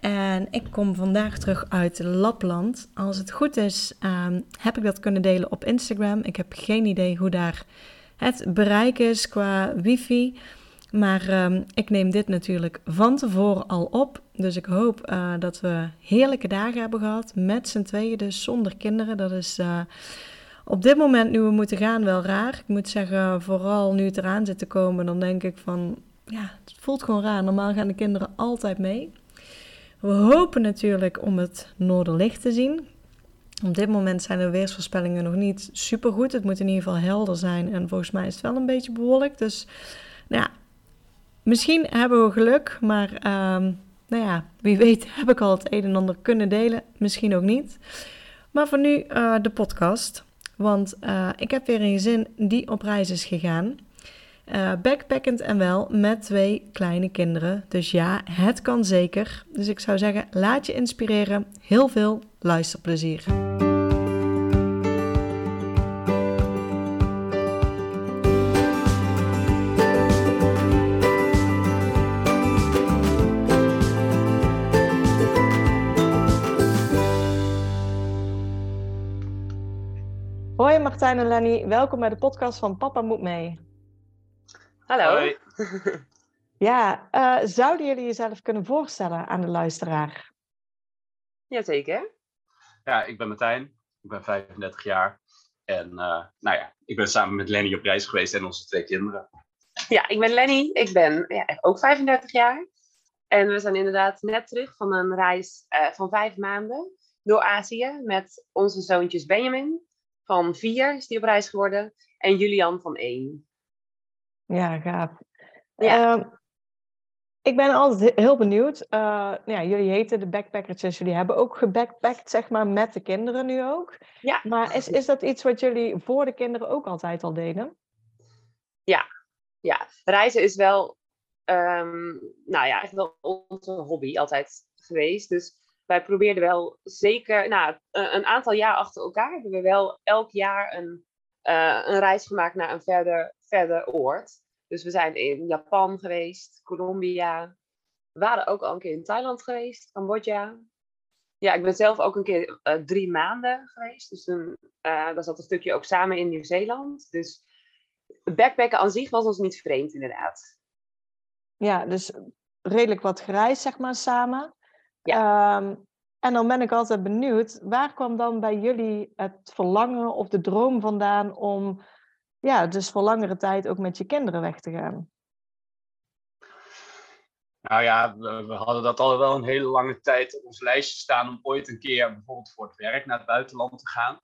En ik kom vandaag terug uit Lapland. Als het goed is, ehm, heb ik dat kunnen delen op Instagram. Ik heb geen idee hoe daar het bereik is qua wifi. Maar ehm, ik neem dit natuurlijk van tevoren al op. Dus ik hoop eh, dat we heerlijke dagen hebben gehad. Met z'n tweeën, dus zonder kinderen. Dat is uh, op dit moment, nu we moeten gaan, wel raar. Ik moet zeggen, vooral nu het eraan zit te komen, dan denk ik van... Ja, het voelt gewoon raar. Normaal gaan de kinderen altijd mee. We hopen natuurlijk om het noorderlicht te zien. Op dit moment zijn de weersvoorspellingen nog niet super goed. Het moet in ieder geval helder zijn. En volgens mij is het wel een beetje bewolkt. Dus nou ja, misschien hebben we geluk. Maar ehm, nou ja, wie weet heb ik al het een en ander kunnen delen. Misschien ook niet. Maar voor nu uh, de podcast. Want uh, ik heb weer een gezin die op reis is gegaan. Uh, backpackend en wel met twee kleine kinderen. Dus ja, het kan zeker. Dus ik zou zeggen, laat je inspireren. Heel veel luisterplezier. Hoi Martijn en Lenny, welkom bij de podcast van Papa Moet Mee. Hallo. Hoi. ja, uh, zouden jullie jezelf kunnen voorstellen aan de luisteraar? Jazeker. Ja, ik ben Martijn. Ik ben 35 jaar. En uh, nou ja, ik ben samen met Lenny op reis geweest en onze twee kinderen. Ja, ik ben Lenny. Ik ben ja, ook 35 jaar. En we zijn inderdaad net terug van een reis uh, van vijf maanden door Azië met onze zoontjes Benjamin van vier is die op reis geworden en Julian van één. Ja, gaaf. Ja. Uh, ik ben altijd heel benieuwd. Uh, ja, jullie heten de backpackers, dus jullie hebben ook gebackpackt, zeg maar, met de kinderen nu ook. Ja. Maar is, is dat iets wat jullie voor de kinderen ook altijd al deden? Ja, ja. reizen is wel, um, nou ja, echt wel onze hobby altijd geweest. Dus wij probeerden wel zeker, nou, een aantal jaar achter elkaar hebben we wel elk jaar een, uh, een reis gemaakt naar een verder verder oord. Dus we zijn in Japan geweest, Colombia. We waren ook al een keer in Thailand geweest, Cambodja. Ja, ik ben zelf ook een keer uh, drie maanden geweest. Dus toen, uh, daar zat een stukje ook samen in Nieuw-Zeeland. Dus backpacken aan zich was ons niet vreemd, inderdaad. Ja, dus redelijk wat gereisd, zeg maar, samen. Ja. Um, en dan ben ik altijd benieuwd, waar kwam dan bij jullie het verlangen of de droom vandaan om ja, dus voor langere tijd ook met je kinderen weg te gaan? Nou ja, we, hadden dat al wel een hele lange tijd op ons lijstje staan om ooit een keer bijvoorbeeld voor het werk naar het buitenland te gaan.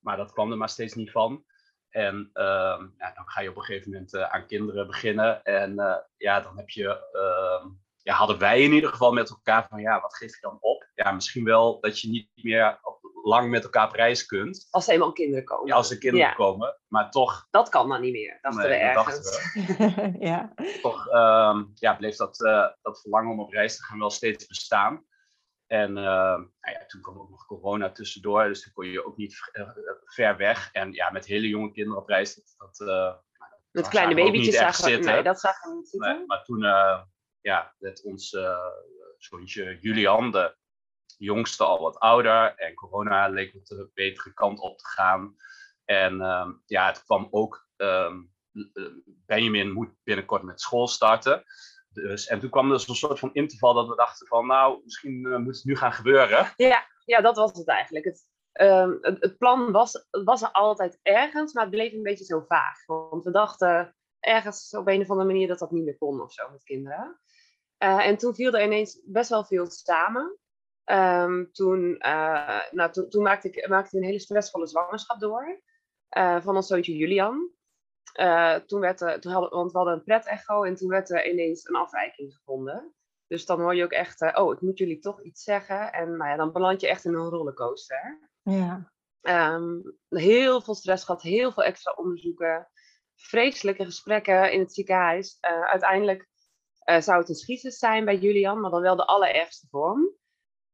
Maar dat kwam er maar steeds niet van. En uh, ja, dan ga je op een gegeven moment uh, aan kinderen beginnen. En uh, ja, dan heb je, ehm, ja, hadden wij in ieder geval met elkaar van, ja, wat geef je dan op? Ja, misschien wel dat je niet meer lang met elkaar op reis kunt. Als er eenmaal kinderen komen. Ja, als er kinderen komen. Maar toch... Dat kan dan niet meer, dachten nee, we ergens. Dachten we. ja. Toch um, ja, bleef dat, uh, dat verlangen om op reis te gaan wel steeds bestaan. En uh, nou ja, toen kwam ook nog corona tussendoor, dus toen kon je ook niet uh, ver weg. En ja, met hele jonge kinderen op reis, dat... dat uh, met kleine babytjes zagen we, nee, dat zagen we niet zitten. Nee, maar toen ja, werd ons zoontje Julian, de jongste al wat ouder en corona leek op de betere kant op te gaan. En um, ja, het kwam ook, um, Benjamin moet binnenkort met school starten. Dus, en toen kwam er een soort van interval dat we dachten van, nou, misschien uh, moet het nu gaan gebeuren. Ja, ja dat was het eigenlijk. Het, um, het, plan was, was er altijd ergens, maar het bleef een beetje zo vaag. Want we dachten ergens op een of andere manier dat dat niet meer kon of zo met kinderen. Uh, en toen viel er ineens best wel veel samen. Um, toen, uh, nou, to, toen maakte, ik, maakte een hele stressvolle zwangerschap door uh, van ons zoontje Julian. Uh, toen werd er, toen hadden, want we hadden een pret-echo en toen werd er ineens een afwijking gevonden. Dus dan hoor je ook echt, oh, ik moet jullie toch iets zeggen. En nou ja, dan beland je echt in een rollercoaster. Ja. Ehm, heel veel stress gehad, heel veel extra onderzoeken, vreselijke gesprekken in het ziekenhuis. Uiteindelijk zou het een schisis zijn bij Julian, maar dan wel de allerergste vorm.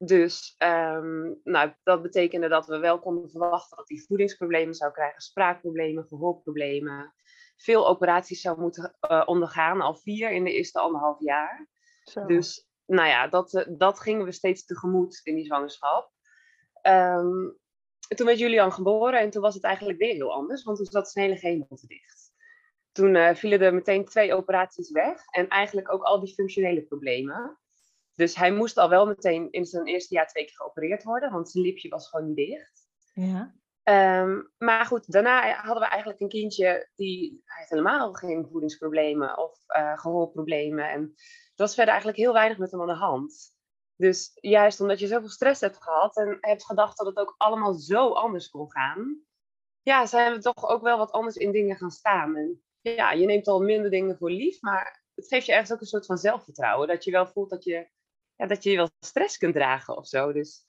Dus um, nou, dat betekende dat we wel konden verwachten dat hij voedingsproblemen zou krijgen, spraakproblemen, gehoorproblemen. Veel operaties zou moeten uh, ondergaan, al vier in de eerste anderhalf jaar. Zo. Dus nou ja, dat, uh, dat gingen we steeds tegemoet in die zwangerschap. Um, toen werd Julian geboren en toen was het eigenlijk weer heel anders, want toen zat zijn hele gehemelte dicht. Toen uh, vielen er meteen twee operaties weg en eigenlijk ook al die functionele problemen. Dus hij moest al wel meteen in zijn eerste jaar twee keer geopereerd worden, want zijn lipje was gewoon niet dicht. Ja. Um, maar goed, daarna hadden we eigenlijk een kindje die hij had helemaal geen voedingsproblemen of uh, gehoorproblemen. En er was verder eigenlijk heel weinig met hem aan de hand. Dus juist omdat je zoveel stress hebt gehad en hebt gedacht dat het ook allemaal zo anders kon gaan, ja, zijn we toch ook wel wat anders in dingen gaan staan. En ja, je neemt al minder dingen voor lief, maar het geeft je ergens ook een soort van zelfvertrouwen. Dat je wel voelt dat je, dat je wel stress kunt dragen of zo. Dus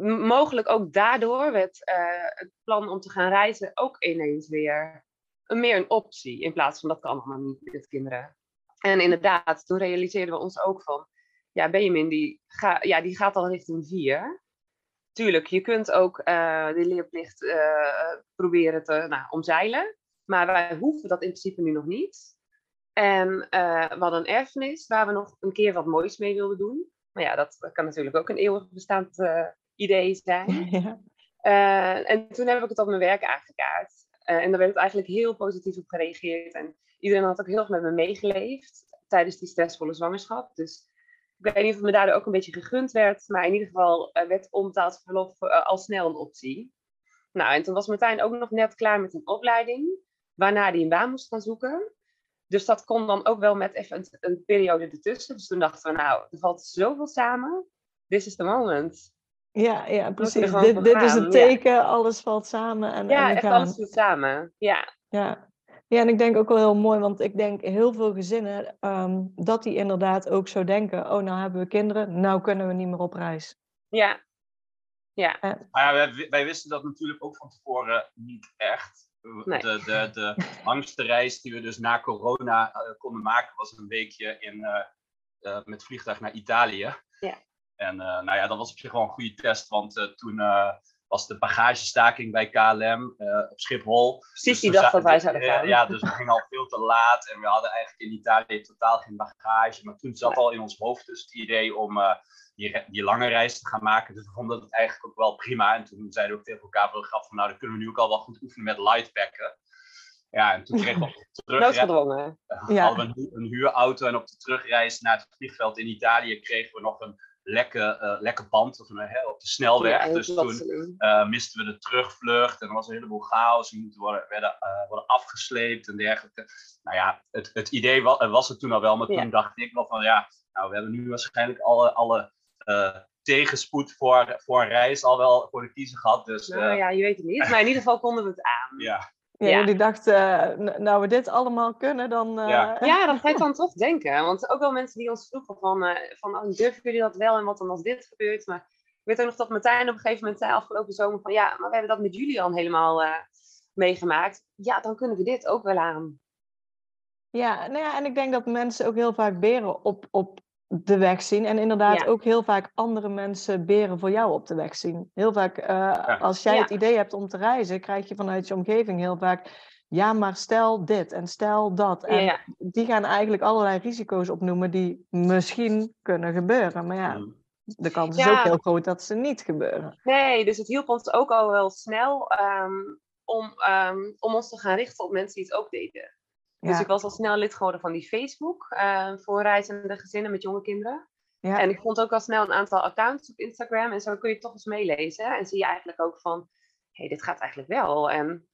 mogelijk ook daardoor werd uh, het plan om te gaan reizen ook ineens weer een, meer een optie. In plaats van dat kan allemaal niet met kinderen. En inderdaad, toen realiseerden we ons ook van, ja, Benjamin die, ga, ja, die gaat al richting vier. Tuurlijk, je kunt ook uh, de leerplicht uh, proberen te nou, omzeilen. Maar wij hoeven dat in principe nu nog niet. En uh, we hadden een erfenis waar we nog een keer wat moois mee wilden doen. Maar ja, dat kan natuurlijk ook een eeuwig bestaand idee zijn. Ja. en toen heb ik het op mijn werk aangekaart. en daar werd het eigenlijk heel positief op gereageerd. En iedereen had ook heel erg met me meegeleefd tijdens die stressvolle zwangerschap. Dus ik weet niet of het me daardoor ook een beetje gegund werd, maar in ieder geval werd onbetaald verlof al snel een optie. Nou, en toen was Martijn ook nog net klaar met een opleiding, waarna hij een baan moest gaan zoeken. Dus dat kon dan ook wel met even een, een periode ertussen. Dus toen dachten we, nou, er valt zoveel samen. This is the moment. Ja, ja precies. Dit, dit is het teken, ja. alles valt samen. En, ja, en echt alles valt samen. Ja. ja. Ja, en ik denk ook wel heel mooi, want ik denk heel veel gezinnen um, dat die inderdaad ook zo denken: oh, nou hebben we kinderen, nou kunnen we niet meer op reis. Ja. Ja. Uh, ja wij, wij, wisten dat natuurlijk ook van tevoren niet echt. Nee. De, de, de langste reis die we dus na corona uh, konden maken was een weekje in, uh, uh, met vliegtuig naar Italië. Ja. En nou ja, dat was op zich wel een goede test, want toen was de bagagestaking bij KLM uh, op Schiphol. Precies dus die dag dat wij zouden gaan. Ja, dus we gingen al veel te laat en we hadden eigenlijk in Italië totaal geen bagage. Maar toen zat al in ons hoofd dus het idee om uh, die, die, lange reis te gaan maken. Dus we vonden het eigenlijk ook wel prima. En toen zeiden we ook tegen elkaar voor grap van nou, dan kunnen we nu ook al wel goed oefenen met lightpacken. Ja, en toen kregen we terugreis ja. hadden we een, een huurauto en op de terugreis naar het vliegveld in Italië kregen we nog een lekke, uh, lekke band of, uh, op de snelweg. Ja, dus toen uh, misten we de terugvlucht en er was een heleboel chaos. We moeten worden, werden, worden afgesleept en dergelijke. Nou ja, het, het idee was, was het toen al wel, maar ja. toen dacht ik wel van ja, nou we hebben nu waarschijnlijk alle, alle tegenspoed voor, voor een reis al wel voor de kiezer gehad. Dus, nou ja, je weet het niet, maar in ieder geval konden we het aan. Ja. Ja, ja. jullie dachten, uh, nou we dit allemaal kunnen, dan... Uh... Ja. ja, dat ga je dan toch denken. Want ook wel mensen die ons vroegen van, uh, van oh, durven jullie dat wel en wat dan als dit gebeurt. Maar ik weet ook nog dat Martijn op een gegeven moment zei afgelopen zomer van... Ja, maar we hebben dat met Julian helemaal meegemaakt. Ja, dan kunnen we dit ook wel aan. Ja, nou ja, en ik denk dat mensen ook heel vaak beren op, op de weg zien. En inderdaad ja. ook heel vaak andere mensen beren voor jou op de weg zien. Heel vaak, uh, ja. als jij ja. het idee hebt om te reizen, krijg je vanuit je omgeving heel vaak... Ja, maar stel dit en stel dat. En die gaan eigenlijk allerlei risico's opnoemen die misschien kunnen gebeuren. Maar ja, de kans is ook heel groot dat ze niet gebeuren. Nee, dus het hielp ons ook al wel snel um, om, um, om ons te gaan richten op mensen die het ook deden. Ja. Dus ik was al snel lid geworden van die Facebook uh, voor reizende gezinnen met jonge kinderen. Ja. En ik vond ook al snel een aantal accounts op Instagram. En zo kun je toch eens meelezen. En zie je eigenlijk ook van, hé, hey, dit gaat eigenlijk wel. En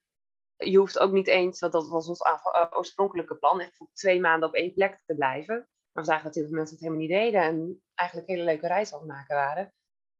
je hoeft ook niet eens, want dat was ons oorspronkelijke plan, echt voor twee maanden op één plek te blijven. Maar we zagen dat heel veel mensen het helemaal niet deden. En eigenlijk hele leuke reizen aan het maken waren.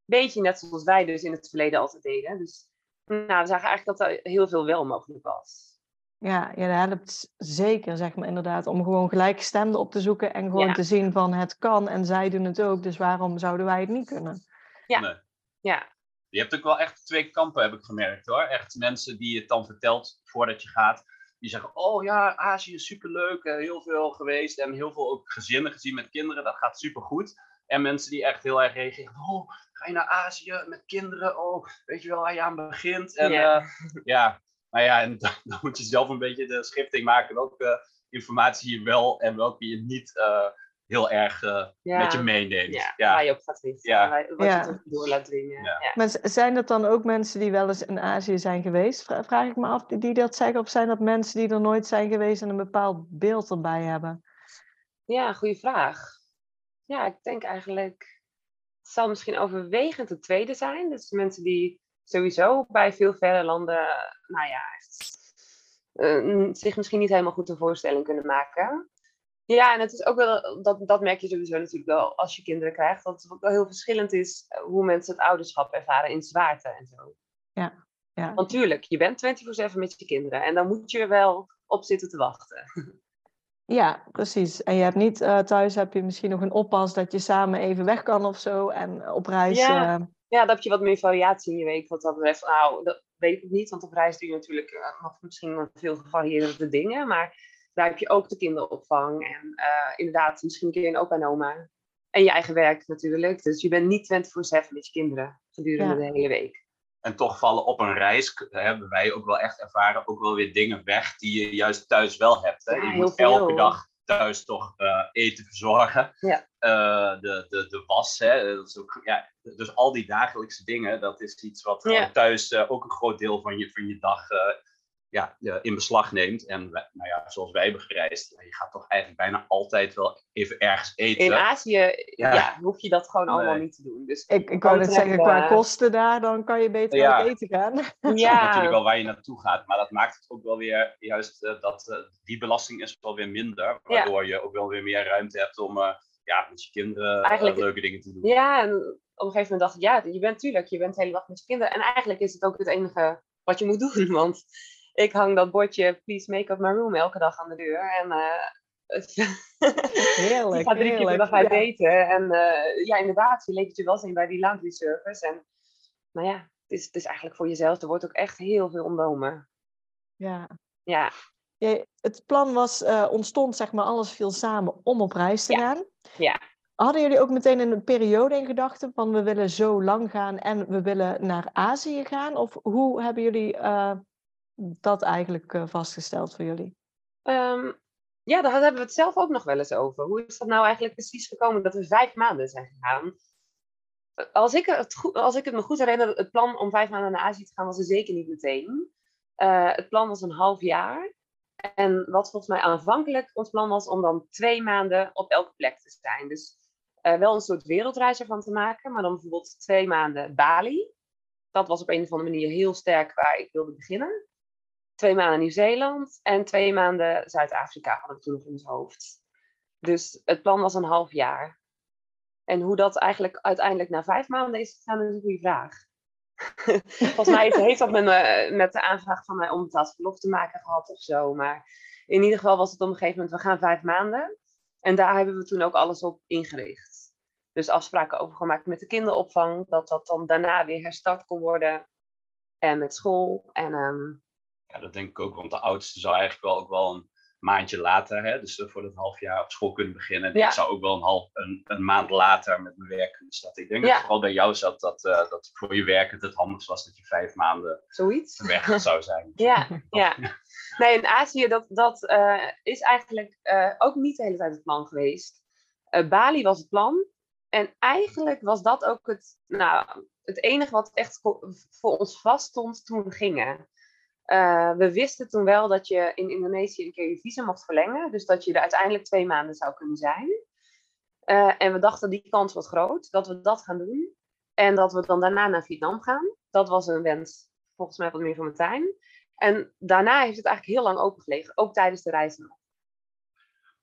Beetje net zoals wij dus in het verleden altijd deden. Dus nou, we zagen eigenlijk dat er heel veel wel mogelijk was. Ja, ja, dat helpt zeker, zeg maar, inderdaad, om gewoon gelijkgestemden op te zoeken en gewoon ja. te zien van het kan en zij doen het ook, dus waarom zouden wij het niet kunnen? Ja, nee. ja. je hebt ook wel echt twee kampen, heb ik gemerkt hoor. Echt mensen die het dan vertelt voordat je gaat. Die zeggen, oh ja, Azië is superleuk, heel veel geweest en heel veel ook gezinnen gezien met kinderen, dat gaat supergoed. En mensen die echt heel erg reageren, oh, ga je naar Azië met kinderen, oh, weet je wel waar je aan begint. En ja, ja nou ja, en dan, dan, moet je zelf een beetje de schifting maken welke informatie je wel en welke je niet uh, heel erg uh, met je meeneemt. Ja, ja, waar je op gaat richten, ja. wat je toch door laat dringen. Ja. Maar zijn dat dan ook mensen die wel eens in Azië zijn geweest? Vraag ik me af, die dat zeggen? Of zijn dat mensen die er nooit zijn geweest en een bepaald beeld erbij hebben? Ja, goede vraag. Ja, ik denk eigenlijk, het zal misschien overwegend de tweede zijn. Dus mensen die sowieso bij veel verre landen, nou ja, uh, zich misschien niet helemaal goed een voorstelling kunnen maken. Ja, en het is ook wel, dat, dat merk je sowieso natuurlijk wel als je kinderen krijgt, dat het ook wel heel verschillend is eh, hoe mensen het ouderschap ervaren in zwaarte en zo. Ja, ja. Want tuurlijk, je bent 24-7 met je kinderen en dan moet je er wel op zitten te wachten. Ja, precies. En je hebt niet uh, thuis heb je misschien nog een oppas dat je samen even weg kan of zo en op reis. Ja, uh... ja dan heb je wat meer variatie in je week. Wat dat betreft, nou, dat weet ik niet, want op reis doe je natuurlijk uh, nog misschien veel gevarieerde dingen. Maar daar heb je ook de kinderopvang en inderdaad misschien een keer een opa en oma. En je eigen werk natuurlijk. Dus je bent niet 24-7 met je kinderen gedurende de hele week. En toch vallen op een reis, hebben wij ook wel echt ervaren, ook wel weer dingen weg die je juist thuis wel hebt. Hè? je moet elke dag thuis toch uh, eten verzorgen. Ja. Uh, de, de, de was, hè? Dat is ook, ja, dus al die dagelijkse dingen, dat is iets wat ja. thuis uh, ook een groot deel van je, van je dag ja, in beslag neemt. En nou ja, zoals wij hebben gereisd, je gaat toch eigenlijk bijna altijd wel even ergens eten. In Azië ja. hoef je dat gewoon allemaal niet te doen. Dus ik, ik wou net zeggen, qua kosten daar, dan kan je beter ja. eten gaan. Ja. natuurlijk wel waar je naartoe gaat, maar dat maakt het ook wel weer, juist uh, dat uh, die belasting is wel weer minder. Waardoor je ook wel weer meer ruimte hebt om uh, ja, met je kinderen leuke dingen te doen. Ja, en op een gegeven moment dacht ik, ja, je bent natuurlijk, je bent de hele dag met je kinderen. En eigenlijk is het ook het enige wat je moet doen, want ik hang dat bordje Please Make Up My Room elke dag aan de deur. En uh, heerlijk, ik ga drie keer per dag uit eten. En uh, ja, inderdaad, je levert je wel in bij die laundry service. En nou ja, het is, het is eigenlijk voor jezelf. Er wordt ook echt heel veel ontnomen. Ja. Ja. het plan was, uh, ontstond, zeg maar, alles viel samen om op reis te ja. gaan. Ja. Hadden jullie ook meteen een periode in gedachten van we willen zo lang gaan en we willen naar Azië gaan? Of hoe hebben jullie dat eigenlijk uh, vastgesteld voor jullie? Um, ja, daar hebben we het zelf ook nog wel eens over. Hoe is dat nou eigenlijk precies gekomen dat we vijf maanden zijn gegaan? Als ik, het als ik het me goed herinner, het plan om vijf maanden naar Azië te gaan was er zeker niet meteen. Uh, het plan was een half jaar. En wat volgens mij aanvankelijk ons plan was om dan twee maanden op elke plek te zijn. Dus uh, wel een soort wereldreis ervan te maken, maar dan bijvoorbeeld twee maanden Bali. Dat was op een of andere manier heel sterk waar ik wilde beginnen twee maanden Nieuw-Zeeland en twee maanden Zuid-Afrika hadden we toen nog in ons hoofd. Dus het plan was een half jaar. En hoe dat eigenlijk uiteindelijk na vijf maanden is gegaan, is een goede vraag. Volgens mij heeft dat met, me, met de aanvraag van mij om het als verlof te maken gehad of zo. Maar in ieder geval was het op een gegeven moment, we gaan vijf maanden. En daar hebben we toen ook alles op ingericht. Dus afspraken over gemaakt met de kinderopvang, dat dat dan daarna weer herstart kon worden. En met school. En um, ja, dat denk ik ook, want de oudste zou eigenlijk wel ook wel een maandje later, hè, dus voor dat half jaar op school kunnen beginnen. Ja. Ik zou ook wel een, half, een, een maand later met mijn werk kunnen starten. Ik denk ja. dat vooral bij jou zat dat, uh, dat voor je werk het het handigst was dat je vijf maanden Zoiets. weg zou zijn. ja, ja. Nee, in Azië, dat, dat uh, is eigenlijk uh, ook niet de hele tijd het plan geweest. Bali was het plan. En eigenlijk was dat ook het, nou, het enige wat echt voor ons vaststond toen we gingen. Uh, we wisten toen wel dat je in Indonesië een keer je visum mocht verlengen. Dus dat je er uiteindelijk twee maanden zou kunnen zijn. Uh, en we dachten die kans was groot dat we dat gaan doen. En dat we dan daarna naar Vietnam gaan. Dat was een wens volgens mij wat meer van Martijn. En daarna heeft het eigenlijk heel lang opengelegen. Ook tijdens de reis nog.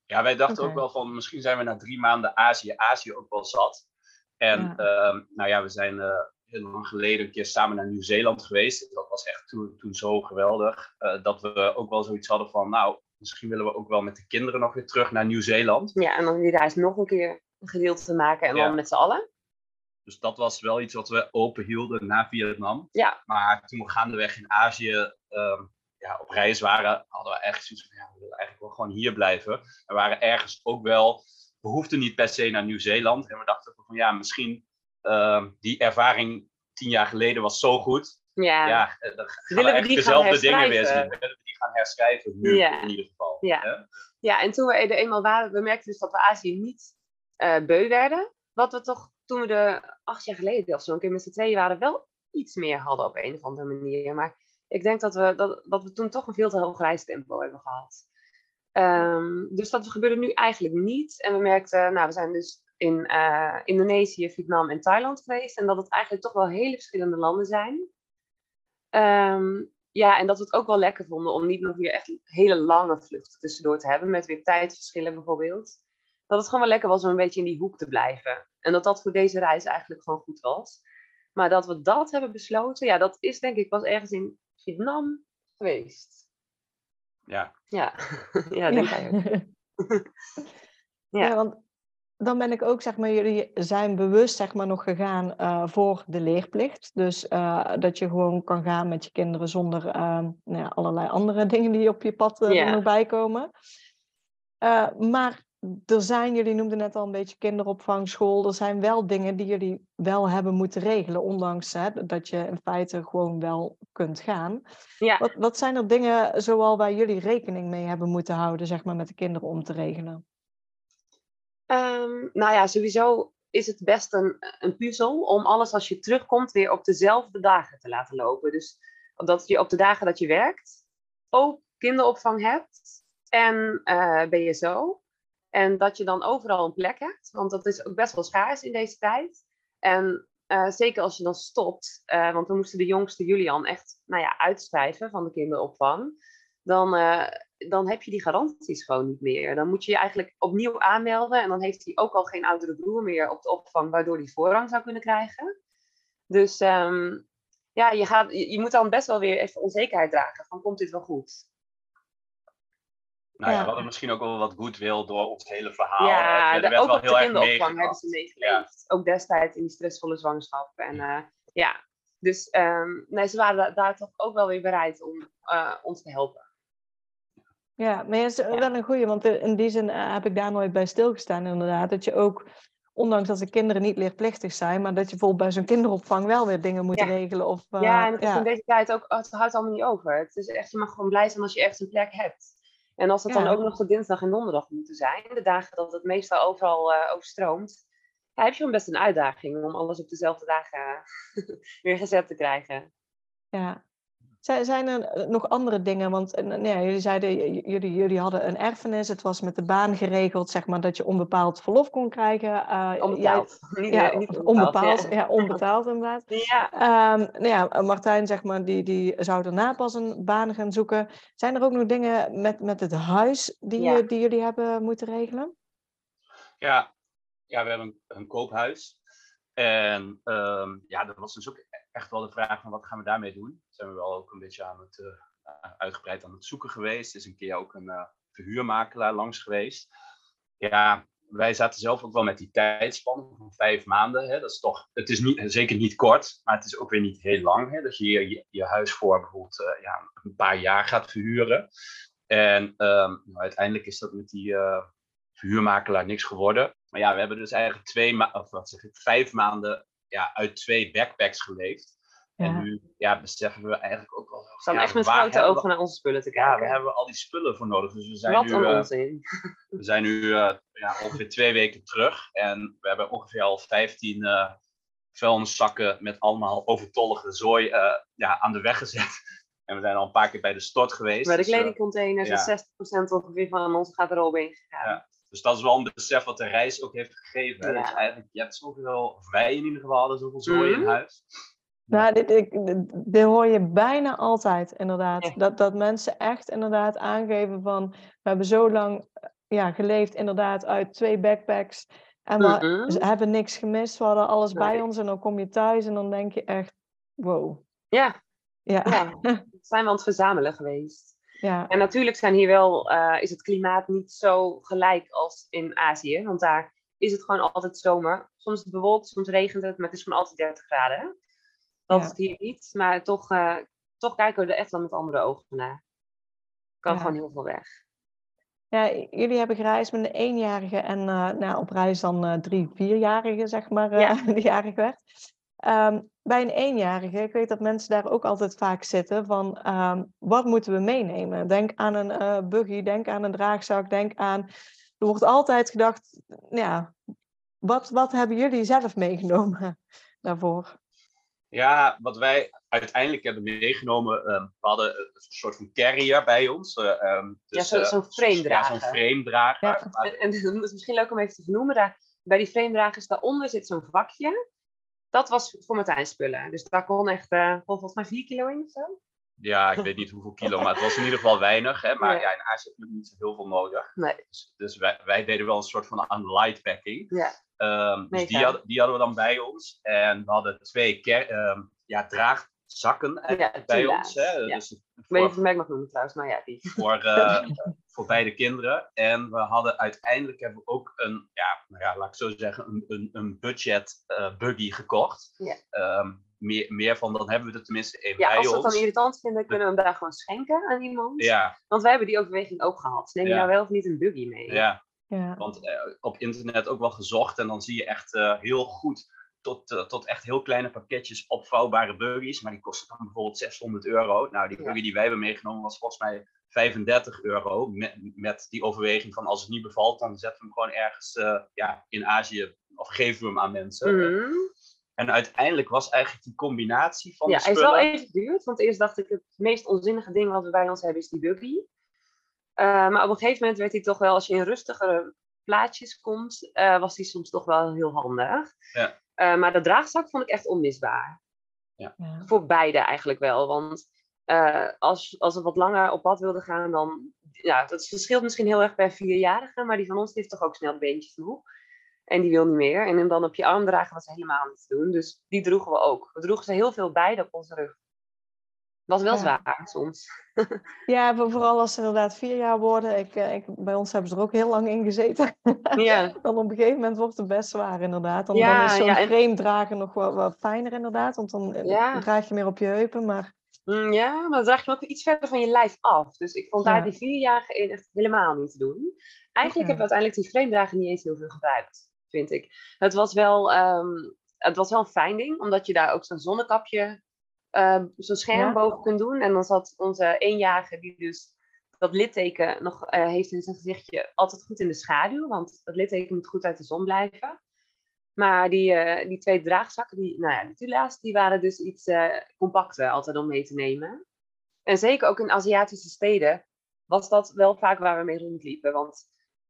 Ja, wij dachten okay. ook wel van misschien zijn we na drie maanden Azië, Azië ook wel zat. En ja. Uh, nou ja, we zijn uh, heel lang geleden een keer samen naar Nieuw-Zeeland geweest. Dat was echt toen, toen zo geweldig. Uh, dat we ook wel zoiets hadden van, nou, misschien willen we ook wel met de kinderen nog weer terug naar Nieuw-Zeeland. Ja, en dan die reis nog een keer een gedeelte te maken en ja. dan met z'n allen. Dus dat was wel iets wat we open hielden na Vietnam. Ja. Maar toen we gaandeweg in Azië ehm, ja, op reis waren, hadden we echt zoiets van, ja, we willen eigenlijk wel gewoon hier blijven. We waren ergens ook wel, we hoefden niet per se naar Nieuw-Zeeland. En we dachten van, ja, misschien ehm, die ervaring tien jaar geleden was zo goed. Ja. Ja, eh, dan gaan dezelfde dingen weer zien. Willen we die gaan herschrijven nu Ja. in ieder geval. Ja. hè? Ja, en toen we er eenmaal waren, we merkten dus dat we Azië niet eh, beu werden. Wat we toch, toen we er acht jaar geleden of zo een keer met z'n tweeën waren, wel iets meer hadden op een of andere manier. Maar ik denk dat we, dat, dat we toen toch een veel te hoog reistempo hebben gehad. Ehm, dus dat gebeurde nu eigenlijk niet. En we merkten, nou, we zijn dus in eh, Indonesië, Vietnam en Thailand geweest. En dat het eigenlijk toch wel hele verschillende landen zijn. Ehm, ja, en dat we het ook wel lekker vonden om niet nog weer echt hele lange vluchten tussendoor te hebben. Met weer tijdverschillen bijvoorbeeld. Dat het gewoon wel lekker was om een beetje in die hoek te blijven. En dat dat voor deze reis eigenlijk gewoon goed was. Maar dat we dat hebben besloten, ja, dat is denk ik pas ergens in Vietnam geweest. Ja. Ja, ja denk ook. Ja. Ja. want dan ben ik ook, zeg maar, jullie zijn bewust, zeg maar, nog gegaan eh, voor de leerplicht. Dus eh, dat je gewoon kan gaan met je kinderen zonder eh, nou ja, allerlei andere dingen die op je pad eh, Ja. er nog bij komen. Eh, maar er zijn, jullie noemden net al een beetje kinderopvang, school. Er zijn wel dingen die jullie wel hebben moeten regelen, ondanks hè, dat je in feite gewoon wel kunt gaan. Ja. Wat, wat zijn er dingen zoal waar jullie rekening mee hebben moeten houden, zeg maar, met de kinderen om te regelen? Ehm, nou ja, sowieso is het best een, een puzzel om alles als je terugkomt weer op dezelfde dagen te laten lopen. Dus dat je op de dagen dat je werkt ook kinderopvang hebt en eh BSO. En dat je dan overal een plek hebt, want dat is ook best wel schaars in deze tijd. En eh, zeker als je dan stopt, eh, want we moesten de jongste Julian echt nou ja, uitschrijven van de kinderopvang. Dan, dan heb je die garanties gewoon niet meer. Dan moet je je eigenlijk opnieuw aanmelden. En dan heeft hij ook al geen oudere broer meer op de opvang, waardoor hij voorrang zou kunnen krijgen. Dus ehm, ja, je, gaat, je, moet dan best wel weer even onzekerheid dragen. Van komt dit wel goed? Nou ja, Ja. we hadden misschien ook wel wat goodwill door ons hele verhaal. ja. Er de, werd ook wel op de heel erg kinderopvang hebben ze meegeleefd. Ook destijds in die stressvolle zwangerschap. En eh, ja, dus ehm, nee, ze waren da- daar toch ook wel weer bereid om eh, ons te helpen. Ja, maar het is Ja. wel een goeie, want in die zin eh, heb ik daar nooit bij stilgestaan inderdaad. Dat je ook, ondanks dat de kinderen niet leerplichtig zijn, maar dat je bijvoorbeeld bij zo'n kinderopvang wel weer dingen moet Ja. regelen. Of, eh, ja, en het is in deze tijd ook, het houdt allemaal niet over. Het is echt, je mag gewoon blij zijn als je echt een plek hebt. En als het dan ook nog de dinsdag en donderdag moeten zijn, de dagen dat het meestal overal eh, overstroomt, ja, heb je gewoon best een uitdaging om alles op dezelfde dagen weer gezet te krijgen. Ja. Zijn, zijn er eh, nog andere dingen? Want eh, nou ja, jullie zeiden, jullie, jullie hadden een erfenis. Het was met de baan geregeld, zeg maar, dat je onbepaald verlof kon krijgen. Eh, Onbetaald. Ja, niet onbepaald. ja. Ja, onbetaald inderdaad. Ja. Ehm, nou ja, Martijn, zeg maar, die, die zou daarna pas een baan gaan zoeken. Zijn er ook nog dingen met, met het huis die, Ja. die jullie hebben moeten regelen? Ja, ja, we hebben een, een koophuis. En ehm, ja, dat was dus ook echt wel de vraag van wat gaan we daarmee doen. Zijn we wel ook een beetje aan het, eh, uitgebreid aan het zoeken geweest. Er is een keer ook een eh, verhuurmakelaar langs geweest. Ja, wij zaten zelf ook wel met die tijdspan van vijf maanden. Hè. Dat is toch, het is niet, zeker niet kort, maar het is ook weer niet heel lang. Hè, dat je je, je, huis voor bijvoorbeeld eh, ja, een paar jaar gaat verhuren. En ehm, nou, uiteindelijk is dat met die verhuurmakelaar niks geworden. Maar ja, we hebben dus eigenlijk twee of wat zeg ik, vijf maanden ja, uit twee backpacks geleefd. En Ja. nu ja, beseffen we eigenlijk ook wel. We staan ja, echt met grote we- ogen naar onze spullen te Ja, kijken. we hebben al die spullen voor nodig. Dus we zijn Wat nu, een eh, onzin. we zijn nu eh, ja, ongeveer twee weken terug. En we hebben ongeveer al 15 eh vuilniszakken met allemaal overtollige zooi eh, ja, aan de weg gezet. En we zijn al een paar keer bij de stort geweest. Bij de dus, kledingcontainers ja. is 60% ongeveer van ons gaat er al in gegaan. Dus dat is wel een besef wat de reis ook heeft gegeven. Ja. Dus eigenlijk, je hebt zoveel, of wij in ieder geval hadden zoveel zooi in Mhm. huis. Nou, dit, ik, dit, hoor je bijna altijd, inderdaad. Ja. Dat, dat mensen echt inderdaad aangeven van... We hebben zo lang ja, geleefd inderdaad uit twee backpacks. En we Mhm. hebben niks gemist. We hadden alles bij ons. En dan kom je thuis en dan denk je echt... Wow. Ja, Ja. ja. zijn we aan het verzamelen geweest. Ja. En natuurlijk zijn hier wel, eh, is het klimaat niet zo gelijk als in Azië. Want daar is het gewoon altijd zomer. Soms het bewolkt, soms regent het, maar het is gewoon altijd 30 graden. Hè? Dat Ja. is het hier niet. Maar toch, eh, toch kijken we er echt wel met andere ogen naar. Kan Ja. gewoon heel veel weg. Ja, jullie hebben gereisd met een eenjarige en eh, nou, op reis dan eh, drie, vierjarige, zeg maar, Ja. die jarig werd. Ehm, bij een eenjarige, ik weet dat mensen daar ook altijd vaak zitten van, ehm, wat moeten we meenemen? Denk aan een eh, buggy, denk aan een draagzak, denk aan... Er wordt altijd gedacht, ja, wat, wat hebben jullie zelf meegenomen daarvoor? Ja, wat wij uiteindelijk hebben meegenomen, ehm, we hadden een soort van carrier bij ons. eh, ehm, dus, zo- eh, zo'n framedrager. Ja, zo'n framedrager. Ja. En, en dat is misschien leuk om even te vernoemen. Daar, bij die framedragers daaronder zit zo'n vakje. Dat was voor Martijn spullen. Dus daar kon echt, kon volgens mij 4 kilo in of zo. Ja, ik weet niet hoeveel kilo, maar het was in ieder geval weinig. Hè? Maar Ja. ja, in Azië heb je niet zo heel veel nodig. Nee. Dus, dus wij, wij deden wel een soort van aan light packing. Ja. Ehm, dus die, die hadden we dan bij ons. En we hadden twee ker- ehm, ja, eigenlijk bij tula's, ons. Hè? ja. Dus Ik weet niet of voor, ik het merk mag noemen trouwens, maar ja, die. voor, eh, voor beide kinderen. En we hadden uiteindelijk hebben we ook een, ja, nou ja laat ik zo zeggen, een, een, een budget eh, buggy gekocht. Ja. Ehm, meer, meer van, dan hebben we er tenminste één Ja, bij als we ons. het dan irritant vinden, kunnen we hem daar gewoon schenken aan iemand. Ja, Want wij hebben die overweging ook gehad. Neem je Ja. nou wel of niet een buggy mee? ja. Ja, Want eh, op internet ook wel gezocht en dan zie je echt eh, heel goed tot, eh, tot echt heel kleine pakketjes opvouwbare buggies. Maar die kosten dan bijvoorbeeld 600 euro. Nou, die Ja. buggy die wij hebben meegenomen was volgens mij 35 euro. Met, met die overweging van als het niet bevalt, dan zetten we hem gewoon ergens eh, ja, in Azië of geven we hem aan mensen. Mhm. En uiteindelijk was eigenlijk die combinatie van Ja, de hij is wel even geduurd. Want eerst dacht ik, het meest onzinnige ding wat we bij ons hebben is die buggy. Eh, maar op een gegeven moment werd hij toch wel, als je in rustigere plaatjes komt, was die soms toch wel heel handig. Ja. Eh, maar de draagzak vond ik echt onmisbaar. ja. Voor beide eigenlijk wel. Want eh, als, als we wat langer op pad wilden gaan, dan... Ja, dat verschilt misschien heel erg per vierjarige. Maar die van ons heeft toch ook snel beentjes genoeg. En die wil niet meer. En hem dan op je arm dragen was helemaal niet te doen. Dus die droegen we ook. We droegen ze heel veel beide op onze rug. Was wel Ja. zwaar soms. Ja, voor- vooral als ze inderdaad vier jaar worden. Ik, eh, ik, bij ons hebben ze er ook heel lang in gezeten. Ja, Dan op een gegeven moment wordt het best zwaar inderdaad. Dan, Ja, dan is zo'n ja, en- dragen nog wel wat fijner inderdaad. Want dan eh, draag je meer op je heupen. Maar Mm, ja maar dan draag je ook iets verder van je lijf af. Dus ik vond daar die vierjarige in echt helemaal niet te doen. Eigenlijk hebben we uiteindelijk die framedrager niet eens heel veel gebruikt, vind ik. Het was wel, ehm, het was wel een fijn ding, omdat je daar ook zo'n zonnekapje, ehm, zo'n scherm Ja. boven kunt doen. En dan zat onze eenjarige, die dus dat litteken nog eh, heeft in zijn gezichtje, altijd goed in de schaduw. Want dat litteken moet goed uit de zon blijven. Maar die, eh, die twee draagzakken, die, nou ja, die tula's, die waren dus iets eh, compacter altijd om mee te nemen. En zeker ook in Aziatische steden was dat wel vaak waar we mee rondliepen. Want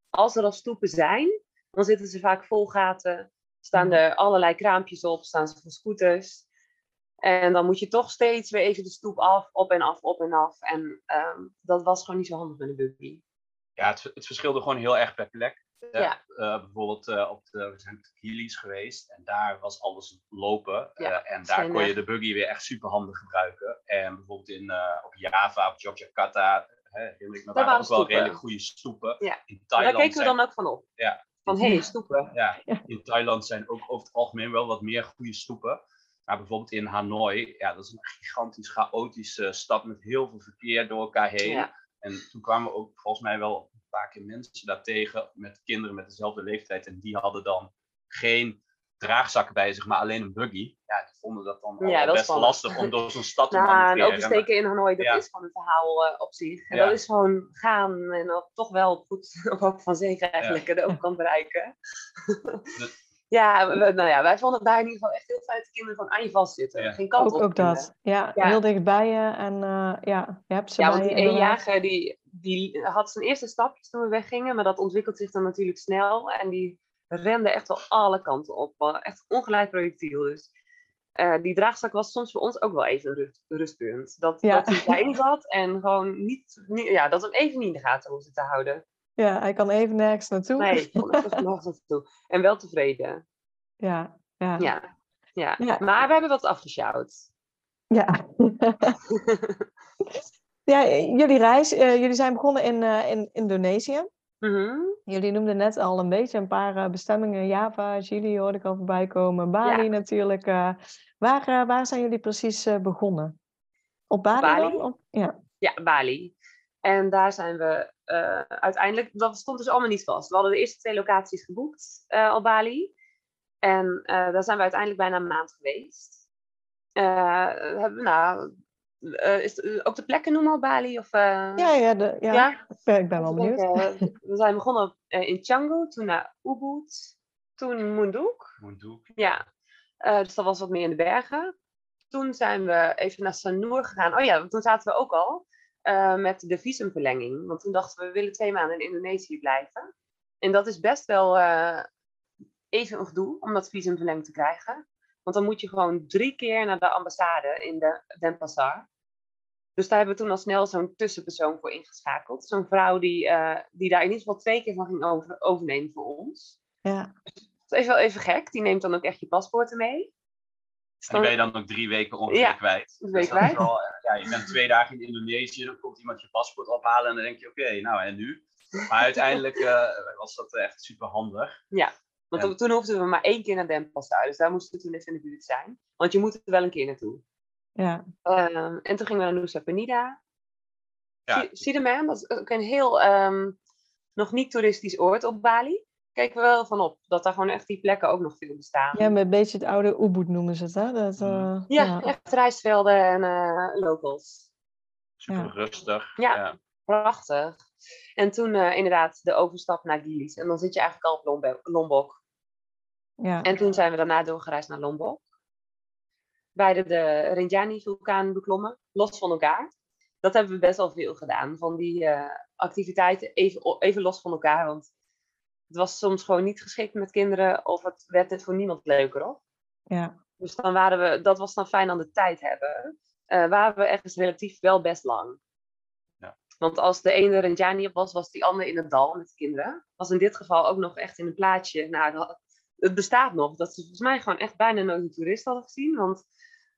als er al stoepen zijn, dan zitten ze vaak vol gaten. Staan er allerlei kraampjes op, staan ze voor scooters. En dan moet je toch steeds weer even de stoep af, op en af, op en af. En ehm, dat was gewoon niet zo handig met een buggy. Ja, het, het verschilde gewoon heel erg per plek. Eh, Ja. eh, bijvoorbeeld eh, op de, we zijn op de Kili's geweest en daar was alles lopen. Ja, en daar kon je de buggy weer echt super handig gebruiken. En bijvoorbeeld in, op Java, op Yogyakarta, heerlijk, maar Daar waren ook wel redelijk goede stoepen. Ja. In Daar Thailand keken we dan ook van op. Ja. Van, hé, hey, stoepen. Ja. in Thailand zijn ook over het algemeen wel wat meer goede stoepen. Maar bijvoorbeeld in Hanoi, ja, dat is een gigantisch chaotische stad met heel veel verkeer door elkaar heen. Ja. En toen kwamen we ook volgens mij wel een paar keer mensen daar tegen met kinderen met dezelfde leeftijd. En die hadden dan geen draagzakken bij zich, maar alleen een buggy. Ja, die vonden dat dan Ja, dat best spannend. lastig om door zo'n stad te Nou, een manoeuvreren. oversteken in Hanoi, dat Ja. is gewoon een verhaal eh, op zich. En Ja. dat is gewoon gaan en dan toch wel goed op hoop van zeker eigenlijk de overkant bereiken. Ja, we- nou ja, wij vonden het daar in ieder geval echt heel fijn dat de kinderen gewoon aan je vastzitten. Ja. Geen kant ook, op ook dat. Ja, Ja. heel dichtbij je. En eh, ja, je hebt ze Ja, bij want die eenjarige die, die had zijn eerste stapjes toen we weggingen, maar dat ontwikkelt zich dan natuurlijk snel. En die rende echt wel alle kanten op. Echt ongelijk projectiel. Dus eh, die draagzak was soms voor ons ook wel even een rust, rustpunt. Dat, Ja. dat hij daarin zat en gewoon niet, niet, ja, dat we hem even niet in de gaten hoefden te houden. Ja, hij kan even nergens naartoe. Nee, nog naartoe. En wel tevreden. Ja, ja. Ja. Ja. Ja. maar we hebben wat afgesjouwd. Ja. ja, jullie reis, eh, jullie zijn begonnen in, eh, in Indonesië. Mhm. Jullie noemden net al een beetje een paar eh, bestemmingen. Java, Chili hoorde ik al voorbij komen. Bali Ja. natuurlijk. waar, waar zijn jullie precies begonnen? Op Bali, Bali. dan? Op- ja. Ja, Bali. En daar zijn we eh, uiteindelijk, dat stond dus allemaal niet vast. We hadden de eerste twee locaties geboekt eh, op Bali. En eh, daar zijn we uiteindelijk bijna een maand geweest. Eh, hebben we, nou, eh, is het ook de plekken noemen op Bali? Of, eh, Ja, ja, de, ja. Ja? Ik ben, wel Even benieuwd. eh, we zijn begonnen op, eh, in Canggu, toen naar Ubud, toen Munduk. Moendoek. Ja, eh, dus dat was wat meer in de bergen. Toen zijn we even naar Sanur gegaan. Oh ja, toen zaten we ook al eh, met de visumverlenging. Want toen dachten we, we willen twee maanden in Indonesië blijven. En dat is best wel eh, even een gedoe om dat visum verlengd te krijgen. Want dan moet je gewoon drie keer naar de ambassade in de Denpasar. Dus daar hebben we toen al snel zo'n tussenpersoon voor ingeschakeld. Zo'n vrouw die, eh, die daar in ieder geval twee keer van ging over, overnemen voor ons. Ja. Dat is wel even gek. Die neemt dan ook echt je paspoorten mee. En die ben je dan ook drie weken ongeveer Ja, kwijt. een Dus week kwijt. wel, eh, ja, je bent twee dagen in Indonesië, dan komt iemand je paspoort ophalen en dan denk je, oké, nou en nu? Maar uiteindelijk eh, was dat echt super handig. Want En- toen hoefden we maar één keer naar Denpasar. Dus daar moesten we toen even in de buurt zijn. Want je moet er wel een keer naartoe. Ja. Ehm, en toen gingen we naar Nusa Penida. Ja. Ja. Sideman, dat is ook een heel ehm, nog niet toeristisch oord op Bali. Kijken we wel van op. Dat daar gewoon echt die plekken ook nog veel bestaan. ja, met een beetje het oude Ubud noemen ze het, hè? Dat, eh, Mm. Ja, echt rijstvelden en eh, locals. Super Ja. rustig. Ja. ja. Prachtig. En toen eh, inderdaad de overstap naar Gilis. En dan zit je eigenlijk al op Lombe- Lombok. ja. En toen zijn we daarna doorgereisd naar Lombok. Beide de Rinjani-vulkaan beklommen, los van elkaar. Dat hebben we best wel veel gedaan, van die eh, activiteiten even, even los van elkaar. Want het was soms gewoon niet geschikt met kinderen of het werd het voor niemand leuker op. ja. Dus dan waren we, dat was dan fijn aan de tijd hebben. eh waren we ergens relatief wel best lang. Ja. Want als de ene Rinjani op was, was die andere in het dal met de kinderen. Was in dit geval ook nog echt in een plaatje. Nou, dat, het bestaat nog. Dat ze volgens mij gewoon echt bijna nooit een toerist hadden gezien. Want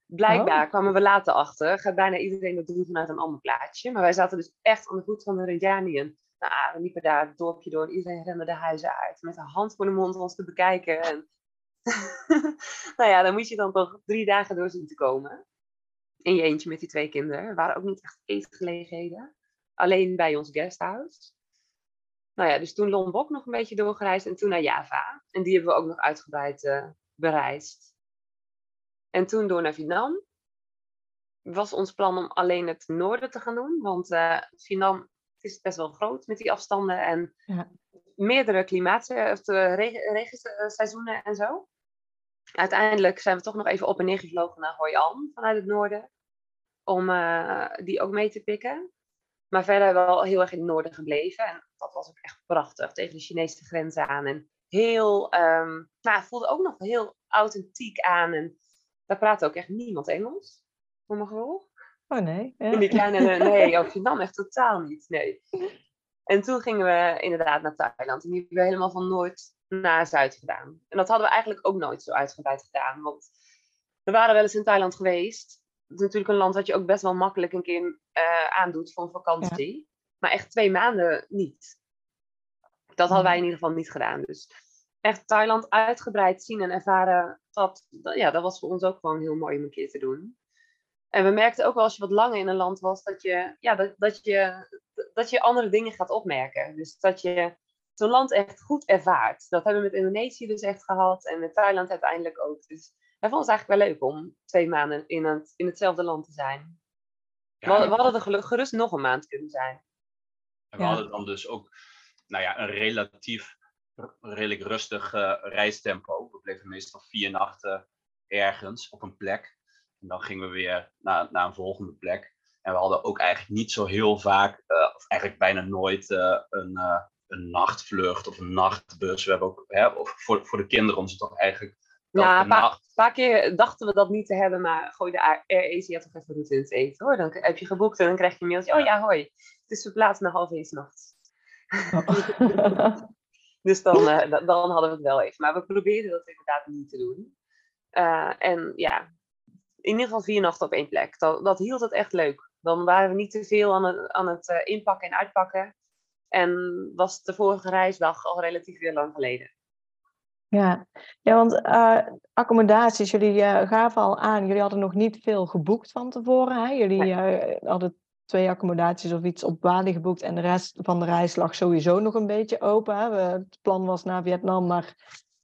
blijkbaar Oh. kwamen we later achter. Gaat bijna iedereen dat doen vanuit een ander plaatje. Maar wij zaten dus echt aan de voet van de Rinjani. Nou, we liepen daar het dorpje door. Iedereen rende de huizen uit. Met een hand voor de mond ons te bekijken. En nou ja, dan moet je dan toch drie dagen door zien te komen. In je eentje met die twee kinderen. Er waren ook niet echt eetgelegenheden. Alleen bij ons guesthouse. Nou ja, dus toen Lombok nog een beetje doorgereisd. En toen naar Java. En die hebben we ook nog uitgebreid eh, bereisd. En toen door naar Vietnam. Was ons plan om alleen het noorden te gaan doen. Want eh Vietnam het is best wel groot met die afstanden. En Ja. meerdere klimaat, of de regen, regenseizoenen en zo. Uiteindelijk zijn we toch nog even op en neer gevlogen naar Hoi An vanuit het noorden. Om eh, die ook mee te pikken. Maar verder wel heel erg in het noorden gebleven. En dat was ook echt prachtig. Tegen de Chinese grens aan. En heel, ehm nou, het voelde ook nog heel authentiek aan. En daar praatte ook echt niemand Engels. Voor mijn gevoel. Oh nee. Ja. In die kleine, nee, ook Vietnam echt totaal niet. Nee. En toen gingen we inderdaad naar Thailand. En die hebben we helemaal van noord naar zuid gedaan. En dat hadden we eigenlijk ook nooit zo uitgebreid gedaan. Want we waren wel eens in Thailand geweest. Het is natuurlijk een land wat je ook best wel makkelijk een keer eh, aandoet voor een vakantie. Maar echt twee maanden niet. Dat hadden wij in ieder geval niet gedaan. Dus echt Thailand uitgebreid zien en ervaren. Dat, dat- ja, dat was voor ons ook gewoon heel mooi om een keer te doen. En we merkten ook wel als je wat langer in een land was, dat je, ja, dat, dat je, dat je andere dingen gaat opmerken. Dus dat je zo'n land echt goed ervaart. Dat hebben we met Indonesië dus echt gehad en met Thailand uiteindelijk ook. Dus wij vonden het eigenlijk wel leuk om twee maanden in, het, in hetzelfde land te zijn. Ja, we, hadden- we hadden er gerust nog een maand kunnen zijn. En we Ja. hadden dan dus ook nou ja, een relatief redelijk rustig eh, reistempo. We bleven meestal vier nachten ergens op een plek. En dan gingen we weer naar, naar een volgende plek. En we hadden ook eigenlijk niet zo heel vaak, eh, of eigenlijk bijna nooit, eh, een, eh, een nachtvlucht of een nachtbus. We hebben ook, hè, of voor, voor de kinderen om ze toch eigenlijk Ja, een paar, nacht paar keer dachten we dat niet te hebben, maar gooi de Air Air Asia toch even route in het eten hoor. Dan heb je geboekt en dan krijg je een mailtje. Oh ja, hoi. Het is verplaatst naar half één 's nachts. Dus dan, da- dan hadden we het wel even. Maar we probeerden dat inderdaad niet te doen. Eh, en ja, in ieder geval vier nachten op één plek. Dat, dat hield het echt leuk. Dan waren we niet te veel aan het, aan het eh, inpakken en uitpakken. En was de vorige reisdag al relatief weer lang geleden. Ja, ja want uh, accommodaties, jullie uh, gaven al aan, jullie hadden nog niet veel geboekt van tevoren. Hè? Jullie nee. uh, hadden twee accommodaties of iets op Bali geboekt en de rest van de reis lag sowieso nog een beetje open. Hè? Het plan was naar Vietnam, maar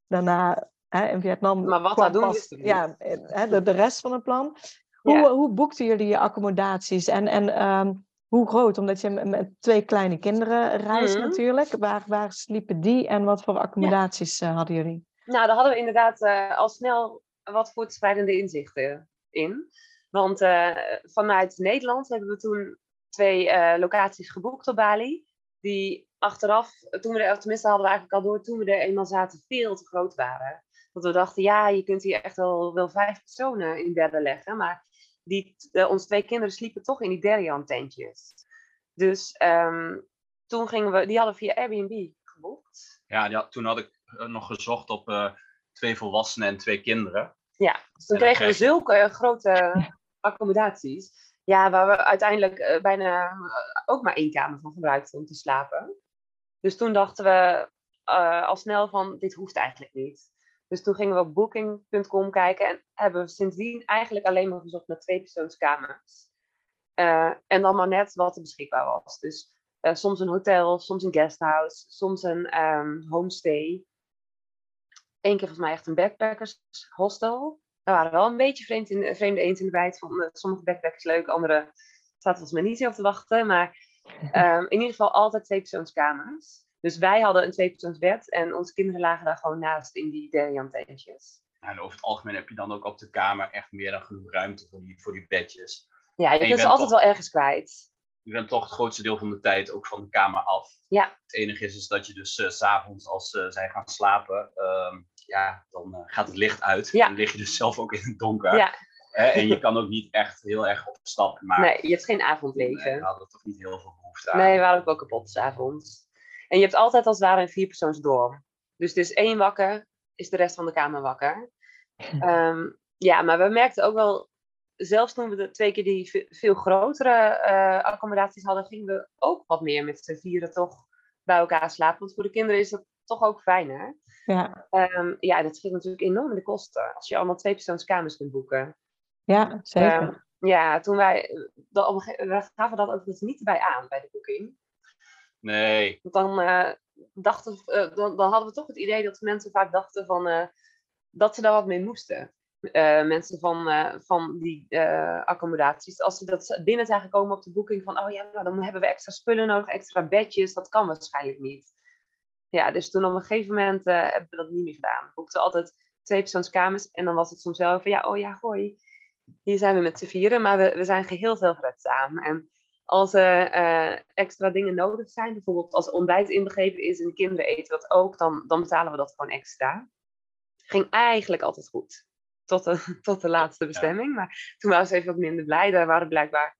daarna hè, in Vietnam. Maar wat daar doen pas, Ja, hè, de, de rest van het plan. Hoe, ja. hoe boekten jullie je accommodaties en, en um, hoe groot? Omdat je met twee kleine kinderen reist Mhm. natuurlijk. Waar, waar sliepen die en wat voor accommodaties eh, hadden jullie? Nou, daar hadden we inderdaad eh, al snel wat voortschrijdende inzichten in. Want eh, vanuit Nederland hebben we toen twee eh, locaties geboekt op Bali. Die achteraf, toen we er, tenminste hadden we eigenlijk al door, toen we er eenmaal zaten, veel te groot waren. Dat we dachten, ja, je kunt hier echt wel, wel vijf personen in bedden leggen. Maar die, eh, onze twee kinderen sliepen toch in die Derian tentjes. Dus ehm, toen gingen we, die hadden via Airbnb geboekt. Ja, toen had ik eh, nog gezocht op eh, twee volwassenen en twee kinderen. Ja, dus toen kregen we zulke grote accommodaties. Ja, waar we uiteindelijk bijna ook maar één kamer van gebruikten om te slapen. Dus toen dachten we al snel van, dit hoeft eigenlijk niet. Dus toen gingen we op booking.com kijken en hebben we sindsdien eigenlijk alleen maar gezocht naar twee persoonskamers. Eh, en dan maar net wat er beschikbaar was. Dus eh, soms een hotel, soms een guesthouse, soms een ehm, homestay. Eén keer volgens mij echt een backpackers hostel. Daar waren wel een beetje vreemd in, vreemde eend in de bijt. Vonden sommige backpackers leuk, andere zaten volgens mij niet zo op te wachten. Maar ehm, in ieder geval altijd twee persoonskamers. Dus wij hadden een tweepersoonsbed en onze kinderen lagen daar gewoon naast in die Derian tentjes. En over het algemeen heb je dan ook op de kamer echt meer dan genoeg ruimte voor die, voor die bedjes. Ja, je je kunt ze altijd toch- wel ergens kwijt. Je bent toch het grootste deel van de tijd ook van de kamer af. Ja. Het enige is, is dat je dus eh, s s'avonds als eh, zij gaan slapen, ehm, ja, dan eh, gaat het licht uit. Ja. Dan lig je dus zelf ook in het donker. Ja. Hè, en je kan ook niet echt heel erg op stap. Maar Nee, je hebt geen avondleven. we hadden toch niet heel veel behoefte aan. Nee, we waren ook wel kapot s'avonds. En je hebt altijd als het ware een vierpersoonsdorm. Dus het is één wakker, is de rest van de kamer wakker. Ehm, ja, maar we merkten ook wel, zelfs toen we de twee keer die ve- veel grotere eh, accommodaties hadden, gingen we ook wat meer met z'n vieren toch bij elkaar slapen. Want voor de kinderen is dat toch ook fijner. Ja, Ehm, ja, dat scheelt natuurlijk enorm in de kosten. Als je allemaal tweepersoonskamers kunt boeken. ja zeker. Ehm, ja, toen wij, gege- we gaven dat ook niet erbij aan bij de boeking. Nee, dan, eh, dachten, eh, dan, hadden we toch het idee dat mensen vaak dachten van, eh, dat ze daar wat mee moesten. Mensen van, van die accommodaties. Als ze dat binnen zijn gekomen op de boeking van, oh ja, nou, dan hebben we extra spullen nodig, extra bedjes. Dat kan waarschijnlijk niet. Ja, dus toen op een gegeven moment hebben we dat niet meer gedaan. We boekten altijd twee persoonskamers en dan was het soms wel van, ja, oh ja, hoi. Hier zijn we met z'n vieren, maar we, we zijn geheel veelgered samen. En als er eh, extra dingen nodig zijn, bijvoorbeeld als ontbijt inbegrepen is en de kinderen eten dat ook, dan, dan betalen we dat gewoon extra. Ging eigenlijk altijd goed. Tot de, tot de laatste bestemming. Maar toen waren ze even wat minder blij. Daar waren blijkbaar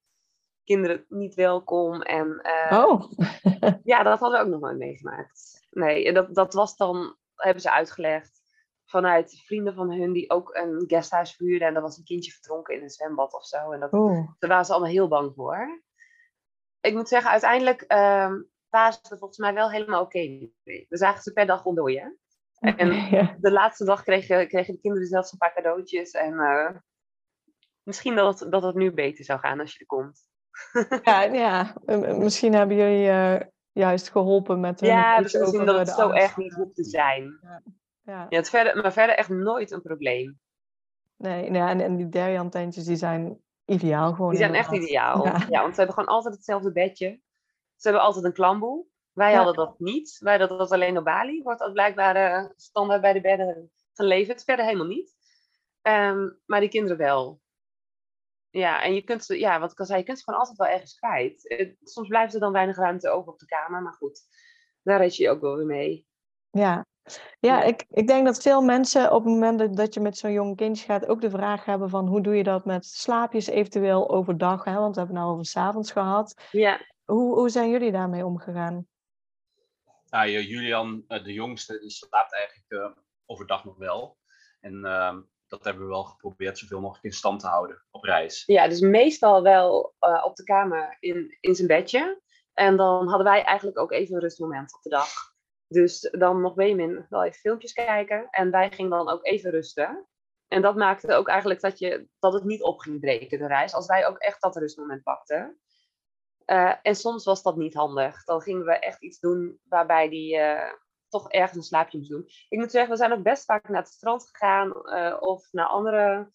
kinderen niet welkom. En eh, Oh, ja, dat hadden we ook nog nooit meegemaakt. Nee, dat, dat was dan, hebben ze uitgelegd, vanuit vrienden van hun die ook een guesthuis vuurden. En dat was een kindje verdronken in een zwembad of zo. En dat, oeh. daar waren ze allemaal heel bang voor. Ik moet zeggen, uiteindelijk ehm, waren ze volgens mij wel helemaal oké. We zagen ze per dag ontdooien. En Ja. de laatste dag kregen, kregen de kinderen zelfs een paar cadeautjes. En eh, misschien dat het, dat het nu beter zou gaan als je er komt. Ja, ja, misschien hebben jullie eh, juist geholpen met hun Ja, dus zien dat het zo angst. echt niet hoeft te zijn. Ja. Ja, het verder, maar verder echt nooit een probleem. Nee, nee, en, en die Derian tentjes die zijn ideaal gewoon. Die zijn echt ideaal. Ja. Ja. want ze hebben gewoon altijd hetzelfde bedje. Ze hebben altijd een klamboe. Wij Ja. hadden dat niet. Wij hadden dat alleen op Bali. Wordt dat blijkbaar eh, standaard bij de bedden geleverd. Verder helemaal niet. Ehm, maar die kinderen wel. Ja, en je kunt ze, ja, wat ik al zei, je kunt ze gewoon altijd wel ergens kwijt. Soms blijft er dan weinig ruimte over op de kamer, maar goed, daar red je je ook wel weer mee. Ja, ja Ja. ik, ik denk dat veel mensen op het moment dat, je met zo'n jong kindje gaat ook de vraag hebben van hoe doe je dat met slaapjes eventueel overdag, hè? want we hebben het nou over 's avonds gehad. Ja, Hoe, hoe zijn jullie daarmee omgegaan? Nou, Julian, eh, de jongste, die slaapt eigenlijk eh, overdag nog wel. En ehm, dat hebben we wel geprobeerd zoveel mogelijk in stand te houden op reis. ja dus meestal wel eh, op de kamer in, in zijn bedje. En dan hadden wij eigenlijk ook even een rustmoment op de dag. Dus dan mocht Benjamin wel even filmpjes kijken. En wij gingen dan ook even rusten. En dat maakte ook eigenlijk dat, je, dat het niet op ging breken, de reis. Als wij ook echt dat rustmoment pakten. Uh, en soms was dat niet handig. Dan gingen we echt iets doen waarbij die uh, toch ergens een slaapje moest doen. Ik moet zeggen, we zijn ook best vaak naar het strand gegaan. Uh, of naar andere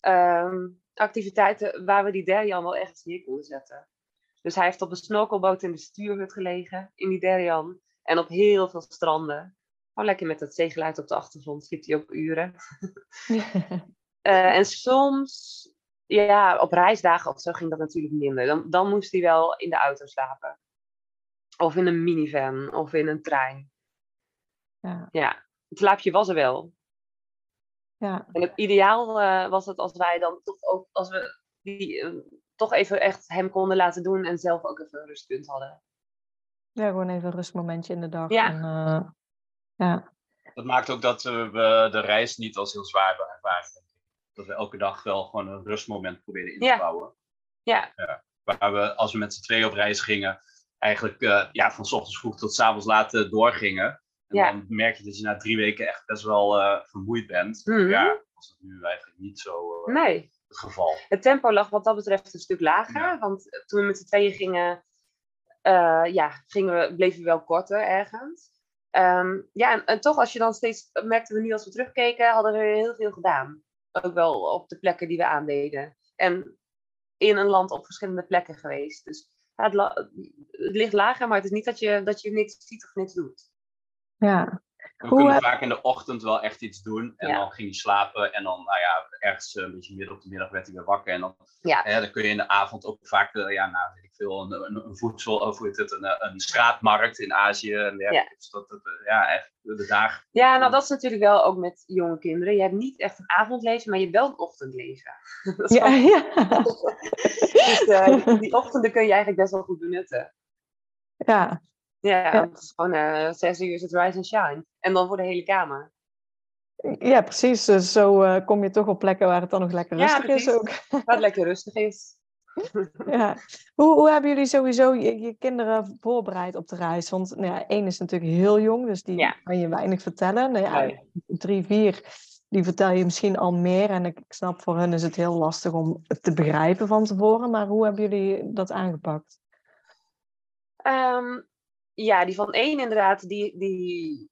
um, activiteiten waar we die Derjan wel ergens neer konden zetten. Dus hij heeft op een snorkelboot in de stuurhut gelegen, in die Derjan. En op heel veel stranden. Gewoon lekker met het zeegeluid op de achtergrond sliep hij ook uren. uh, en soms, ja, op reisdagen of zo ging dat natuurlijk minder. Dan, dan moest hij wel in de auto slapen. Of in een minivan, of in een trein. Ja, ja het slaapje was er wel. Ja. En het ideaal uh, was het als wij dan toch ook, als we die, uh, toch even echt hem konden laten doen en zelf ook even een rustpunt hadden. Ja, gewoon even een rustmomentje in de dag. Ja. En, uh, ja. Dat maakt ook dat we de reis niet als heel zwaar ervaren. Dat we elke dag wel gewoon een rustmoment proberen in te ja. bouwen. Ja. ja. Waar we, als we met z'n tweeën op reis gingen, eigenlijk ja, van s ochtends vroeg tot s avonds laat doorgingen. En ja. dan merk je dat je na drie weken echt best wel uh, vermoeid bent. Mm. Ja, was dat nu eigenlijk niet zo uh, nee. het geval. Het tempo lag wat dat betreft een stuk lager. Ja. Want toen we met z'n tweeën gingen, uh, ja, gingen we, bleven we wel korter ergens. Um, ja, en, toch als je dan steeds, merkten we nu als we terugkeken, hadden we heel veel gedaan. Ook wel op de plekken die we aandeden. En in een land op verschillende plekken geweest. Dus het, het, ligt lager, maar het is niet dat je, dat je niks ziet of niks doet. Ja. We kunnen heb... vaak in de ochtend wel echt iets doen. En ja. dan ging hij slapen. En dan, nou ja, ergens een beetje midden op de middag werd hij weer wakker. En dan, ja. hè, dan kun je in de avond ook vaak, uh, ja, nou weet ik veel, een, een, een voedsel, of hoe heet het, een, een straatmarkt in Azië. En ja, ja. Dus dat, dat, ja, echt de dag. Ja, nou dat is natuurlijk wel ook met jonge kinderen. Je hebt niet echt een avondleven, maar je hebt wel een ochtendleven. ja, wel... ja. dus uh, die ochtenden kun je eigenlijk best wel goed benutten. Ja, ja, ja. het is gewoon uh, zes uur is het rise and shine. En dan voor de hele kamer. Ja, precies. Dus zo uh, kom je toch op plekken waar het dan nog lekker rustig is ook. Waar het lekker rustig is. ja. Hoe, hoe hebben jullie sowieso je, je, kinderen voorbereid op de reis? Want nou ja, één is natuurlijk heel jong, dus die ja. kan je weinig vertellen. Nou ja, nee. drie, vier, die vertel je misschien al meer. En ik, ik snap, voor hen is het heel lastig om het te begrijpen van tevoren. Maar hoe hebben jullie dat aangepakt? Um, ja, die van één inderdaad, die, die,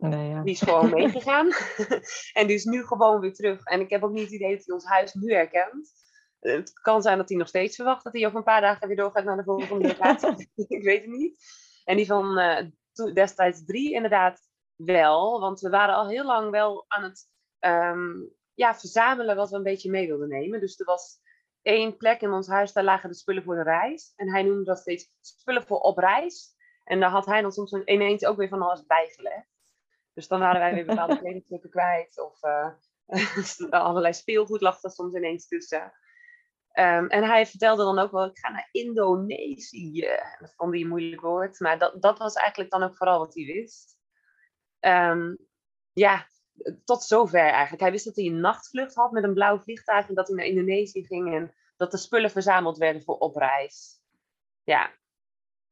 nee, ja. die is gewoon meegegaan. en die is nu gewoon weer terug. En ik heb ook niet het idee dat hij ons huis nu herkent. Het kan zijn dat hij nog steeds verwacht dat hij over een paar dagen weer doorgaat naar de volgende locatie. ik weet het niet. En die van uh, destijds drie inderdaad wel. Want we waren al heel lang wel aan het um, ja, verzamelen wat we een beetje mee wilden nemen. Dus er was één plek in ons huis, daar lagen de spullen voor de reis. En hij noemde dat steeds spullen voor op reis. En daar had hij dan soms ineens ook weer van alles bijgelegd. Dus dan waren wij weer bepaalde kledingstukken kwijt. Of uh, allerlei speelgoed lag er soms ineens tussen. Um, en hij vertelde dan ook wel, ik ga naar Indonesië. Dat vond hij een moeilijk woord. Maar dat, dat was eigenlijk dan ook vooral wat hij wist. Um, ja, tot zover eigenlijk. Hij wist dat hij een nachtvlucht had met een blauw vliegtuig. En dat hij naar Indonesië ging. En dat de spullen verzameld werden voor op reis. Ja,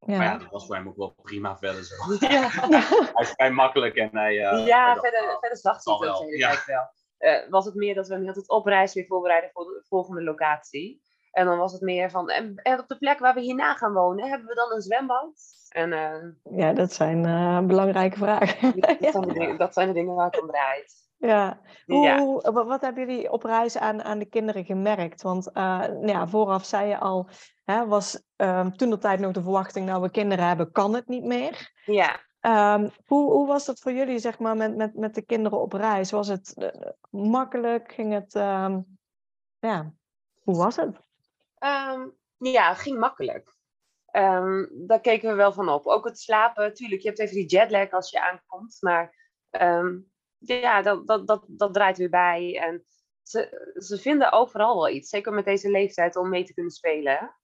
ja. Maar ja, dat was voor hem ook wel prima verder zo. Ja. hij is vrij makkelijk en hij... Uh, ja, verder, verder zag hij het hele tijd wel. Uh, was het meer dat we hem altijd op reis weer voorbereiden voor de volgende locatie. En dan was het meer van, en, en op de plek waar we hierna gaan wonen, hebben we dan een zwembad? En, uh, ja, dat zijn belangrijke vragen. dat, zijn de dingen, dat zijn de dingen waar het om draait. Ja. Hoe, ja. Wat hebben jullie op reis aan, aan de kinderen gemerkt? Want uh, nou ja, vooraf zei je al, hè, was um, toen de tijd nog de verwachting, nou we kinderen hebben, kan het niet meer. Ja. Um, hoe, hoe was dat voor jullie, zeg maar, met, met, met de kinderen op reis? Was het uh, makkelijk? Ging het, um, ja, hoe was het? ja, het ging makkelijk. daar keken we wel van op. Ook het slapen, tuurlijk, je hebt even die jetlag als je aankomt, maar ja, dat, dat, dat, dat draait weer bij. En ze, ze vinden overal wel iets. Zeker met deze leeftijd om mee te kunnen spelen.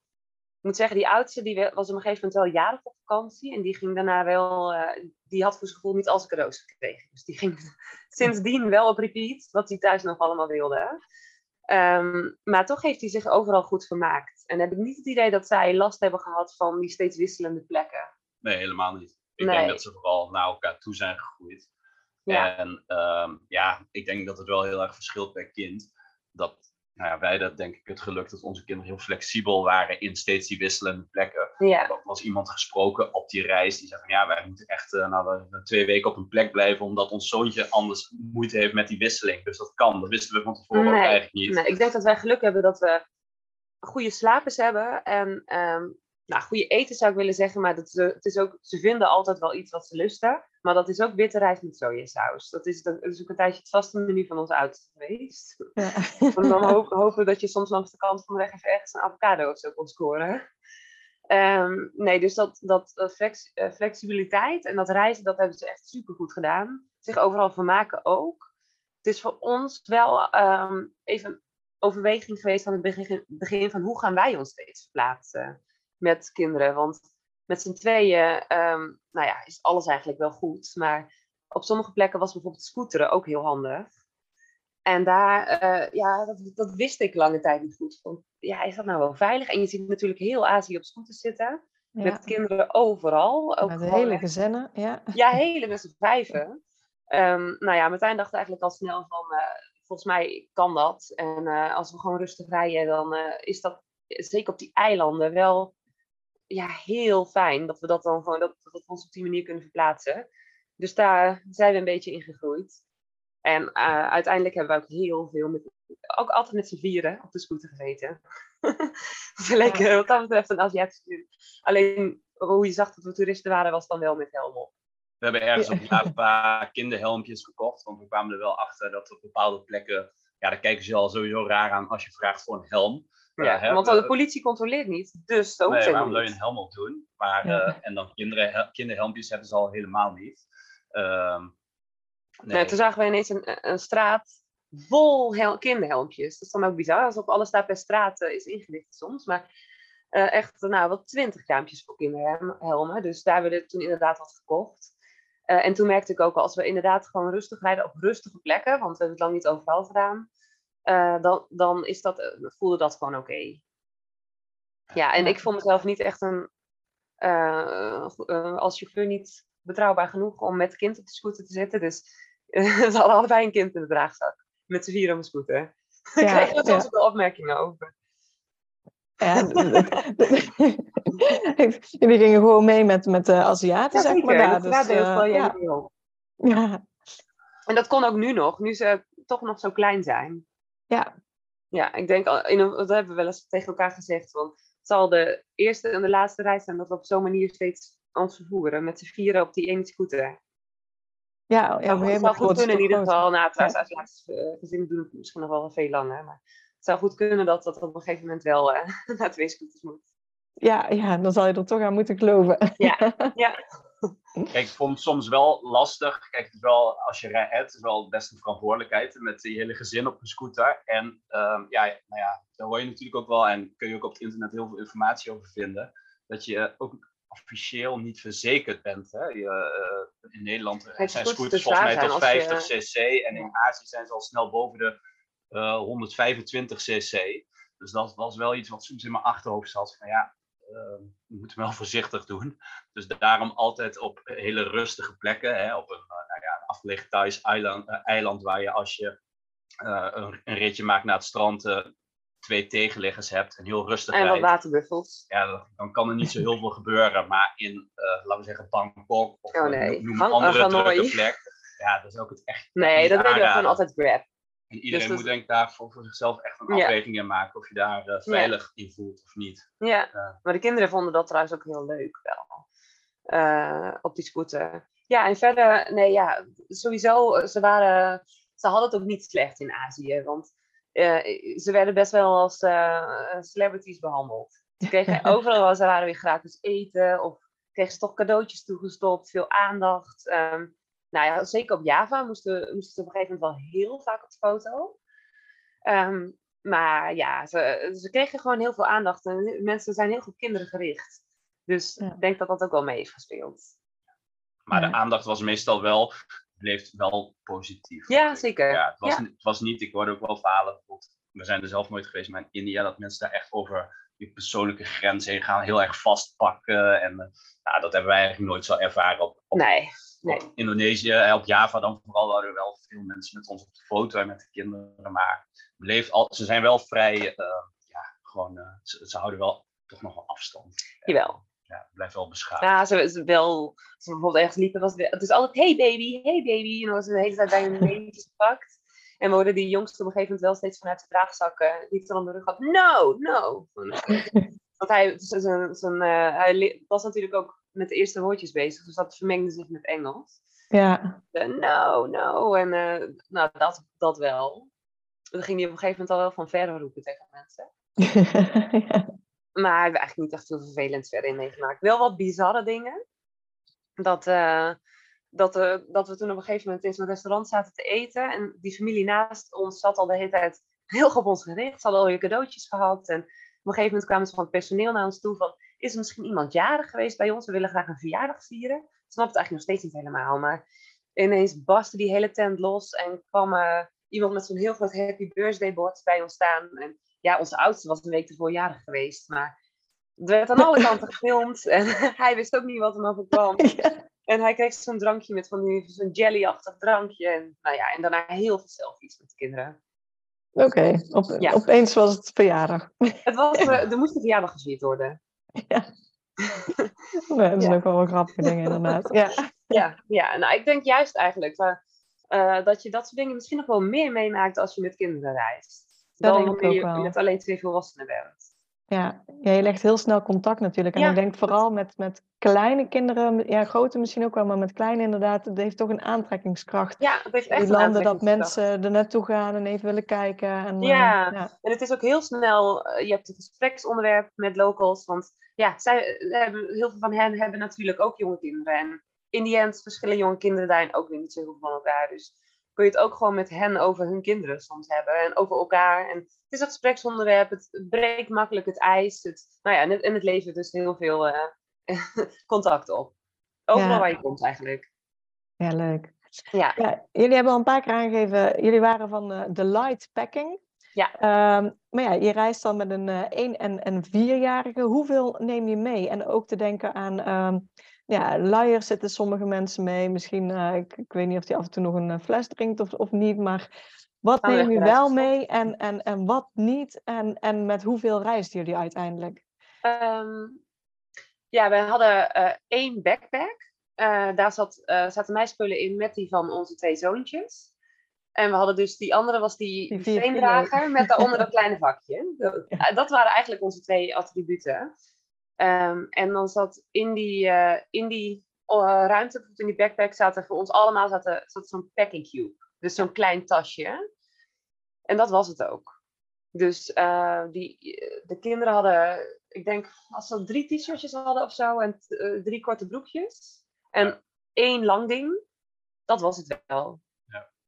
Ik moet zeggen, die oudste die was op een gegeven moment wel jarig op vakantie. En die ging daarna wel... Uh, die had voor zijn gevoel niet al zijn cadeaus gekregen. Dus die ging sindsdien wel op repeat. Wat hij thuis nog allemaal wilde. Ehm, maar toch heeft hij zich overal goed vermaakt. En heb ik niet het idee dat zij last hebben gehad van die steeds wisselende plekken. Nee, helemaal niet. Ik Nee. denk dat ze vooral naar elkaar toe zijn gegroeid. Ja. En ehm, ja, ik denk dat het wel heel erg verschilt per kind. Dat nou ja, wij dat denk ik het geluk dat onze kinderen heel flexibel waren in steeds die wisselende plekken. Ja, Er was iemand gesproken op die reis die zei van ja, wij moeten echt eh, nou, we- twee weken op een plek blijven omdat ons zoontje anders moeite heeft met die wisseling. Dus dat kan, dat wisten we van tevoren ook eigenlijk niet. nee, ik denk dat wij geluk hebben dat we goede slapers hebben. En ehm, nou, goede eten zou ik willen zeggen, maar dat ze, het is ook, ze vinden altijd wel iets wat ze lusten. Maar dat is ook witte rijst met sojasaus. Dat is, dat is ook een tijdje het vaste menu van ons oudste geweest. Ja. Dan ho- hopen we dat je soms langs de kant van de weg even ergens een avocado of zo kon scoren. Ehm, nee, dus dat, dat, dat flex- eh, flexibiliteit en dat reizen, dat hebben ze echt super goed gedaan. Zich overal vermaken ook. Het is voor ons wel ehm, even een overweging geweest aan het begin, begin van hoe gaan wij ons steeds verplaatsen met kinderen. Want met z'n tweeën, ehm, nou ja, is alles eigenlijk wel goed. Maar op sommige plekken was bijvoorbeeld scooteren ook heel handig. En daar, eh, ja, dat, dat wist ik lange tijd niet goed. Van, ja, is dat nou wel veilig? En je ziet natuurlijk heel Azië op scooters zitten. Ja. Met kinderen overal. Ook Met gewoon hele gezinnen, ja. ja, hele met z'n vijven. Ehm, nou ja, Martijn dacht eigenlijk al snel van, eh, volgens mij kan dat. En eh, als we gewoon rustig rijden, dan is dat zeker op die eilanden wel ja, heel fijn. Dat we dat dan gewoon, dat, dat we ons op die manier kunnen verplaatsen. Dus daar zijn we een beetje in gegroeid. En eh, uiteindelijk hebben we ook heel veel, met, ook altijd met z'n vieren op de scooter gezeten. dus lekker, wat dat betreft een Aziatische film. Alleen, hoe je zag dat we toeristen waren, was dan wel met helm op. We hebben ergens Ja. op Java kinderhelmpjes gekocht, want we kwamen er wel achter dat op bepaalde plekken, ja, daar kijken ze al sowieso raar aan als je vraagt voor een helm. Ja, Eh, hè, want we- de politie controleert niet, dus dat hoeft Nee, waarom zou je een helm op doen? Maar, Ja. eh, en dan kinderen, hel- kinderhelmpjes hebben ze al helemaal niet. Ehm, nee. Nee, toen zagen we ineens een, een straat vol hel- kinderhelmpjes. Dat is dan ook bizar, alsof alles daar per straat eh, is ingericht soms. Maar eh, echt, nou, wel twintig kraampjes voor kinderhelmen. Dus daar werden toen inderdaad wat gekocht. Eh, en toen merkte ik ook al, als we inderdaad gewoon rustig rijden op rustige plekken, want we hebben het lang niet overal gedaan, eh, dan, dan is dat, eh, voelde dat gewoon oké. Ja, en Ja. ik vond mezelf niet echt een, go- eh, als chauffeur niet betrouwbaar genoeg om met kind op de scooter te zitten. Dus we hadden allebei een kind in de draagzak. Met z'n vier op een scooter. Ik Ja, kreeg er soms ja. wel opmerkingen over. Ja, Jullie gingen gewoon mee met, met de Aziaten, zeg maar. Daar. dat Dus, ja. Ja, En dat kon ook nu nog, nu ze toch nog zo klein zijn. Ja, Ja, ik denk, al- in een, dat hebben we wel eens tegen elkaar gezegd. Want het zal de eerste en de laatste reis zijn dat we op zo'n manier steeds ons vervoeren. Met z'n vieren op die ene scooter. ja, ja, Het zou, het goed kunnen in ieder het geval. Nou, trouwens, Aziatische eh, gezinnen doen het misschien nog wel veel langer. Maar het zou goed kunnen dat dat op een gegeven moment wel eh, naar twee scooters moet. Ja, ja, dan zal je er toch aan moeten geloven. Ja, ja. Kijk, ik vond het soms wel lastig. Kijk, het is wel, als je rijdt, het is wel best een verantwoordelijkheid met die hele gezin op een scooter. En ehm, ja, nou ja, daar hoor je natuurlijk ook wel, en kun je ook op het internet heel veel informatie over vinden, dat je ook officieel niet verzekerd bent. Hè? Je, eh, in Nederland zijn scooters te volgens mij tot zijn als 50 cc en in Azië zijn ze al snel boven de eh, 125 cc. Dus dat was wel iets wat soms in mijn achterhoofd zat. Van ja, we moeten wel voorzichtig doen. Dus daarom altijd op hele rustige plekken. Hè, op een, eh, nou ja, een afgelegen Thais eiland, eh, eiland waar je als je eh, een, een ritje maakt naar het strand twee tegenliggers hebt en heel rustig En wat waterbuffels. Ja, dan, kan er niet zo heel veel gebeuren. Maar in, laten we zeggen, Bangkok of Oh, nee. noem een andere drukke plek. Ja, dat is ook het echt Nee, dat deden we gewoon altijd grab. En iedereen Dus dat- moet denk ik daar voor, voor zichzelf echt een Ja. afweging in maken of je daar eh, veilig in voelt of niet. Ja, maar de kinderen vonden dat trouwens ook heel leuk wel. Eh, op die scooter. Ja, en verder, nee ja, sowieso, eh, ze waren, ze hadden het ook niet slecht in Azië. Want eh, ze werden best wel als eh, celebrities behandeld. Ze kregen overal waar ze waren weer gratis eten. Of kregen ze toch cadeautjes toegestopt, veel aandacht. Ehm, nou ja, zeker op Java moesten, moesten ze op een gegeven moment wel heel vaak op de foto. Ehm, maar ja, ze, ze kregen gewoon heel veel aandacht. En mensen zijn heel goed kindergericht. Dus Ja. ik denk dat dat ook wel mee heeft gespeeld. Maar Ja. de aandacht was meestal wel bleef wel positief. Ja, zeker. Ja, het, was, Ja. het was niet, ik hoorde ook wel verhalen, we zijn er zelf nooit geweest, maar in India, dat mensen daar echt over die persoonlijke grens heen gaan, heel erg vastpakken. En eh, nou, dat hebben wij eigenlijk nooit zo ervaren op, op, Nee, nee. Indonesië. eh, Op Java dan vooral waren er wel veel mensen met ons op de foto en met de kinderen, maar bleef al, ze zijn wel vrij, eh, ja, gewoon, eh, ze, ze houden wel toch nog wel afstand. Jawel. Ja, blijft wel beschaafd. Ja, ze, ze wel, als we bijvoorbeeld ergens liepen, was het, is altijd, hey baby, hey baby. En dan was ze de hele tijd bij hun neetjes gepakt. En we hoorden die jongste op een gegeven moment wel steeds vanuit de draagzakken, die om de rug had, no, no. Want hij, zijn, hij was natuurlijk ook met de eerste woordjes bezig, dus dat vermengde zich met Engels. Ja. No, no. En eh, nou, dat, dat wel. Dan ging hij op een gegeven moment al wel van verre roepen tegen mensen. Maar we hebben eigenlijk niet echt veel vervelend verder in meegemaakt. Wel wat bizarre dingen. Dat, eh, dat, eh, dat we toen op een gegeven moment in zo'n restaurant zaten te eten. En die familie naast ons zat al de hele tijd heel op ons gericht. Ze hadden al je cadeautjes gehad. En op een gegeven moment kwamen ze van het personeel naar ons toe van... Is er misschien iemand jarig geweest bij ons? We willen graag een verjaardag vieren. Ik snap het eigenlijk nog steeds niet helemaal. Maar ineens barstte die hele tent los. En kwam eh, iemand met zo'n heel groot happy birthday bord bij ons staan. En ja, onze oudste was een week ervoor jarig geweest. Maar het werd aan alle kanten gefilmd. En hij wist ook niet wat hem overkwam. En hij kreeg zo'n drankje met van die, zo'n jellyachtig drankje. En, nou ja, en daarna heel veel selfies met de kinderen. Oké, op, Ja. opeens was het verjaardag. Het was, eh, er moest een verjaardag gevierd worden. Nee, dat zijn Ja. ook wel wel grappige dingen inderdaad. Ja. Ja, ja, nou ik denk juist eigenlijk eh, eh, dat je dat soort dingen misschien nog wel meer meemaakt als je met kinderen reist. Dat Dan denk ik wanneer ook je wel. met alleen twee volwassenen bent. Ja. ja, je legt heel snel contact natuurlijk. En Ja. ik denk vooral met, met kleine kinderen, ja, grote misschien ook wel, maar met kleine inderdaad, het heeft toch een aantrekkingskracht. Ja, het heeft echt Die landen dat mensen er naartoe gaan en even willen kijken. En, eh, Ja. ja. En het is ook heel snel, eh, je hebt een gespreksonderwerp met locals. Want ja, zij hebben, heel veel van hen hebben natuurlijk ook jonge kinderen. En in die end verschillen jonge kinderen daarin ook weer niet zo heel veel van elkaar. Dus kun je het ook gewoon met hen over hun kinderen soms hebben. En over elkaar. En het is een gespreksonderwerp. Het breekt makkelijk het ijs. Het, nou ja, en het, en het levert dus heel veel eh, contact op. Overal Ja. waar je komt eigenlijk. ja, leuk. Ja, Ja, jullie hebben al een paar keer aangegeven, jullie waren van eh, de light packing. Ja. Ehm, maar ja, je reist dan met een eh 1 en, en 4-jarige. Hoeveel neem je mee? En ook te denken aan, ehm ja, luiers zitten sommige mensen mee. Misschien, eh, ik, ik weet niet of die af en toe nog een eh, fles drinkt of, of niet. Maar wat we neem je wel mee en, en, en wat niet? En, en met hoeveel reisden jullie uiteindelijk? Ehm, ja, wij hadden eh, één backpack. Daar zat, zaten mijn spullen in met die van onze twee zoontjes. En we hadden dus die andere was die, Die met daaronder dat kleine vakje. Dat, dat waren eigenlijk onze twee attributen. Ehm, en dan zat in die, eh, in die eh, ruimte, in die backpack, zaten voor ons allemaal zaten, zat zo'n packing cube. Dus zo'n klein tasje. En dat was het ook. Dus eh, die, de kinderen hadden, ik denk, als ze drie t-shirtjes hadden of zo en drie korte broekjes. En één lang ding. Dat was het wel.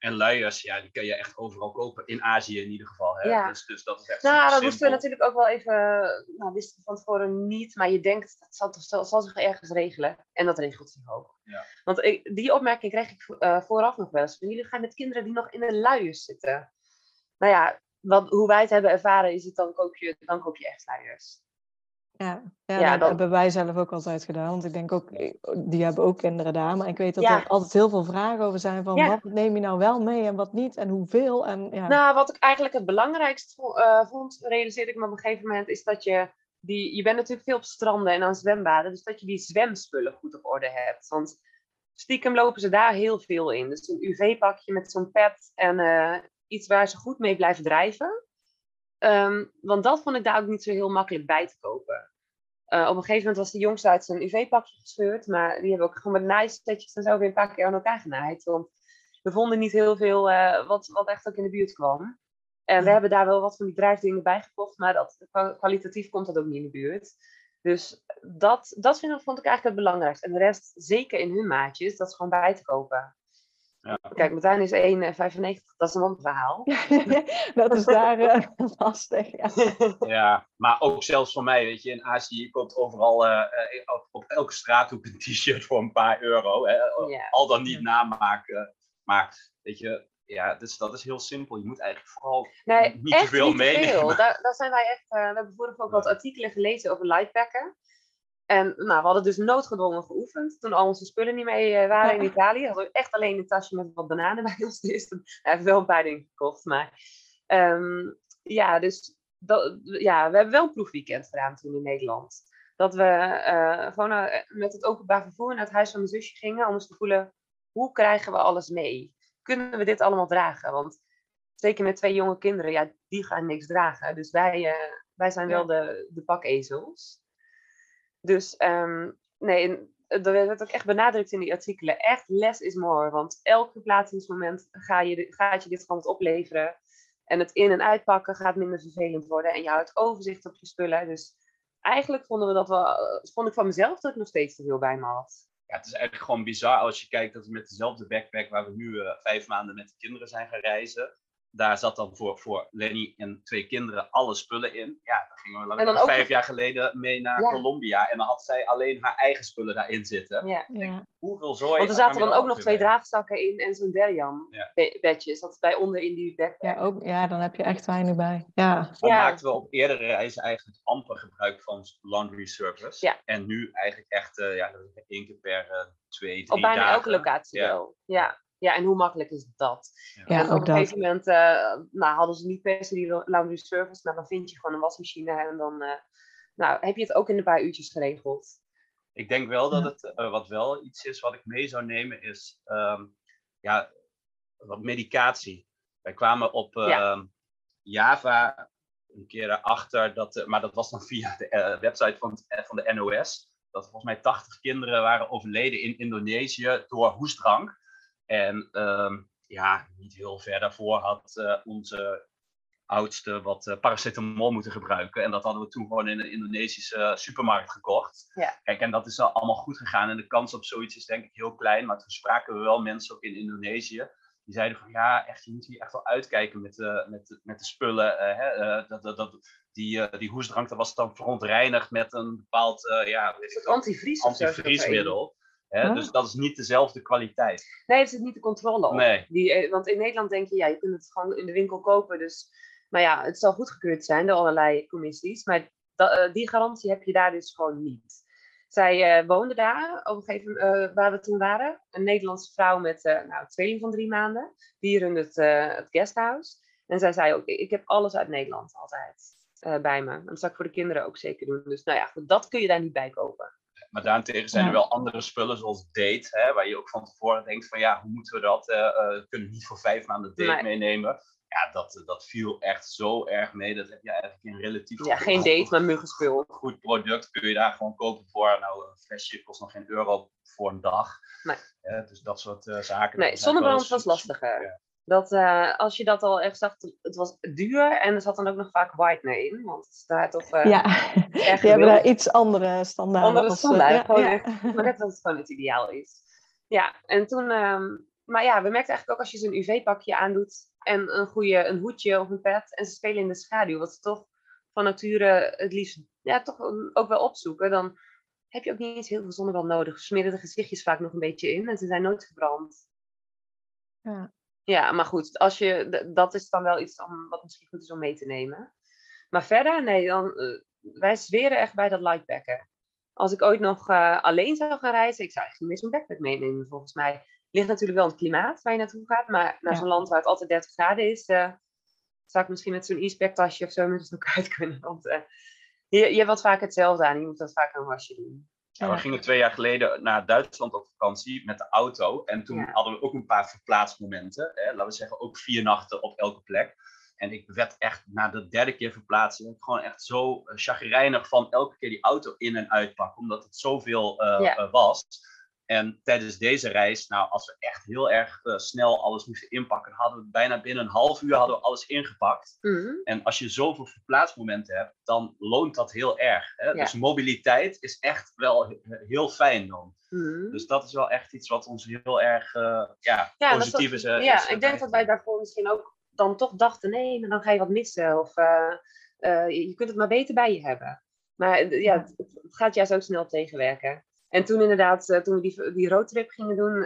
En luiers, ja, die kun je echt overal kopen. In Azië in ieder geval. Hè? Ja. Dus, dus dat is echt Nou, dat moesten we natuurlijk ook wel even, nou, wisten we van tevoren niet, maar je denkt, dat zal, toch- zal, zal zich ergens regelen. En dat regelt zich ook. Ja. Want ik, die opmerking kreeg ik eh, vooraf nog wel eens. Jullie gaan met kinderen die nog in de luiers zitten. Nou ja, wat, hoe wij het hebben ervaren is het dan koop je, dan koop je echt luiers. Ja, ja, Ja, dat dat- hebben wij zelf ook altijd gedaan. Want ik denk ook, eh, die hebben ook kinderen daar. Maar ik weet dat Ja. er altijd heel veel vragen over zijn van Ja. wat neem je nou wel mee en wat niet en hoeveel. En, ja. Nou, wat ik eigenlijk het belangrijkste eh, vond, realiseerde ik me op een gegeven moment, is dat je die, je bent natuurlijk veel op stranden en aan zwembaden, dus dat je die zwemspullen goed op orde hebt. Want stiekem lopen ze daar heel veel in. Dus een UV-pakje met zo'n pet en eh, iets waar ze goed mee blijven drijven. Ehm, want dat vond ik daar ook niet zo heel makkelijk bij te kopen. Eh, op een gegeven moment was de jongste uit zijn UV-pakje gescheurd, maar die hebben ook gewoon met naaisetjes en zo weer een paar keer aan elkaar genaaid. Want we vonden niet heel veel eh, wat, wat echt ook in de buurt kwam. En we hebben daar wel wat van die drijfdingen bij gekocht, maar dat, kwa- kwalitatief komt dat ook niet in de buurt. Dus dat, dat vind, ik- vond ik eigenlijk het belangrijkste. En de rest, zeker in hun maatjes, dat is gewoon bij te kopen. Ja. Kijk, Martijn is 1,95, dat is een ander verhaal. dat is daar eh, lastig. Ja. Ja, maar ook zelfs voor mij, weet je, in Azië, je koopt overal eh, eh, op, op elke straathoek een t-shirt voor een paar euro. Hè? Ja. Al dan niet namaken. Maar weet je, ja, dus dat is heel simpel. Je moet eigenlijk vooral Nee, niet te veel niet te meenemen. veel. Daar, daar zijn wij echt... eh, we hebben vorig ook wat artikelen gelezen over lightpacken. En nou, we hadden dus noodgedwongen geoefend. Toen al onze spullen niet mee eh, waren in. Italië. Hadden we echt alleen een tasje met wat bananen bij ons. Dus we hebben wel een paar dingen gekocht. Maar ehm, ja, dus dat, ja, we hebben wel een proefweekend gedaan toen in Nederland. Dat we eh, gewoon eh, met het openbaar vervoer naar het huis van mijn zusje gingen. Om eens te voelen, hoe krijgen we alles mee? Kunnen we dit allemaal dragen? Want zeker met twee jonge kinderen, ja, die gaan niks dragen. Dus wij, wij zijn wel de, de pakezels. Dus ehm, nee, en er werd ook echt benadrukt in die artikelen. Echt less is more. Want elk verplaatsingsmoment ga je, gaat je dit gewoon opleveren. En het in- en uitpakken gaat minder vervelend worden. En je houdt overzicht op je spullen. Dus eigenlijk vonden we dat wel, eh, vond ik van mezelf dat ik nog steeds te veel bij me had. Ja, het is eigenlijk gewoon bizar als je kijkt dat we met dezelfde backpack waar we nu eh, vijf maanden met de kinderen zijn gaan reizen. Daar zat dan voor, voor Lenny en twee kinderen alle spullen in. Ja, dan gingen we En dan ook vijf jaar geleden mee naar Ja. Colombia. En dan had zij alleen haar eigen spullen daarin zitten. Ja. Ja. Hoeveel zooi. Want er zaten dan ook nog twee draagzakken in en zo'n derjam Ja. be- bedjes. Dat is bij onder in die backpack. Ja, ook, ja, dan heb je echt weinig bij. Ja. Dan maakten we op eerdere reizen eigenlijk amper gebruik van laundry service. Ja. En nu eigenlijk echt uh, ja, één keer per uh, twee, drie Op bijna dagen. elke locatie Ja. wel. Ja. Ja, en hoe makkelijk is dat? Ja, en op ook een gegeven moment uh, nou, hadden ze niet per se die laundry service. Nou, dan vind je gewoon een wasmachine en dan uh, nou, heb je het ook in een paar uurtjes geregeld. Ik denk wel dat het, uh, wat wel iets is wat ik mee zou nemen, is um, ja, wat medicatie. Wij kwamen op uh, Ja. Java een keer erachter, dat, uh, maar dat was dan via de uh, website van, van de NOS, dat volgens mij 80 kinderen waren overleden in Indonesië door hoestdrank. En um, ja, niet heel ver daarvoor had uh, onze oudste wat uh, paracetamol moeten gebruiken. En dat hadden we toen gewoon in een Indonesische supermarkt gekocht. Ja. Kijk, en dat is al allemaal goed gegaan. En de kans op zoiets is denk ik heel klein. Maar toen spraken we wel mensen ook in Indonesië. Die zeiden van ja, echt, je moet hier echt wel uitkijken met, uh, met, met de spullen. Hè, dat, dat, dat, die, die hoestdrank dat was dan verontreinigd met een bepaald ja, antivriesmiddel. Hè? Dus dat is niet dezelfde kwaliteit. Nee, er zit niet de controle op. Nee. Die, eh, want in Nederland denk je, ja, je kunt het gewoon in de winkel kopen. Dus, maar ja, het zal goedgekeurd zijn door allerlei commissies. Maar uh, die garantie heb je daar dus gewoon niet. Zij uh, woonde daar, op een gegeven moment, uh, waar we toen waren. Een Nederlandse vrouw met nou, een tweeling van drie maanden. Die runde het, het guesthouse. En zij zei ook, ik heb alles uit Nederland altijd bij me. En dat zou ik voor de kinderen ook zeker doen. Dus nou ja, dat kun je daar niet bij kopen. Maar daarentegen zijn er wel andere spullen zoals date, hè, waar je ook van tevoren denkt van ja, hoe moeten we dat, uh, uh, kunnen we niet voor vijf maanden date Nee. meenemen. Ja, dat, dat viel echt zo erg mee. Dat heb je eigenlijk in relatief Ja, geen date, maar muggenspul. goed product kun je daar gewoon kopen voor. Nou, een flesje kost nog geen euro voor een dag. Nee. Ja, dus dat soort uh, zaken. Nee, zonnebrand was lastiger. Ja. Dat, uh, als je dat al echt zag, het was duur en er zat dan ook nog vaak whitener in. Want het staat toch. Uh, ja, die hebben daar iets andere standaarden. Andere ja, ja. echt. Maar net dat het gewoon het ideaal is. Ja, en toen. Um, maar ja, we merkten eigenlijk ook als je zo'n UV-pakje aandoet en een goede een hoedje of een pet en ze spelen in de schaduw, wat ze toch van nature het liefst ja, toch ook wel opzoeken, dan heb je ook niet eens heel veel zonnebrand nodig. Smeren de gezichtjes vaak nog een beetje in en ze zijn nooit verbrand. Ja. Ja, maar goed, als je, dat is dan wel iets om, wat misschien goed is om mee te nemen. Maar verder, nee, dan, uh, wij zweren echt bij dat lightbacken. Als ik ooit nog uh, alleen zou gaan reizen, ik zou echt niet meer zo'n backpack meenemen volgens mij. Ligt natuurlijk wel het klimaat waar je naartoe gaat, maar naar Ja. zo'n land waar het altijd 30 graden is, uh, zou ik misschien met zo'n e-spec tasje of zo met het ook uit kunnen. Want je, je hebt wat vaak hetzelfde aan, je moet dat vaak een wasje doen. Ja, we gingen twee jaar geleden naar Duitsland op vakantie met de auto. En toen Ja. hadden we ook een paar verplaatsmomenten. Hè, laten we zeggen, ook vier nachten op elke plek. En ik werd echt na de derde keer verplaatsen, gewoon echt zo uh, chagrijnig van elke keer die auto in en uitpakken. Omdat het zoveel uh, Ja. uh, was. En tijdens deze reis, nou, als we echt heel erg uh, snel alles moesten inpakken, hadden we bijna binnen een half uur hadden we alles ingepakt. Mhm. En als je zoveel verplaatsmomenten hebt, dan loont dat heel erg. Hè? Ja. Dus mobiliteit is echt wel he- heel fijn dan. Mhm. Dus dat is wel echt iets wat ons heel erg uh, ja, positief is eh, ja, is, eh, ik denk dat wij daarvoor misschien ook dan toch dachten, nee, maar dan ga je wat missen. Of je kunt het maar beter bij je hebben. Maar ja, het, het gaat juist ook snel tegenwerken. En toen inderdaad, toen we die, die roadtrip gingen doen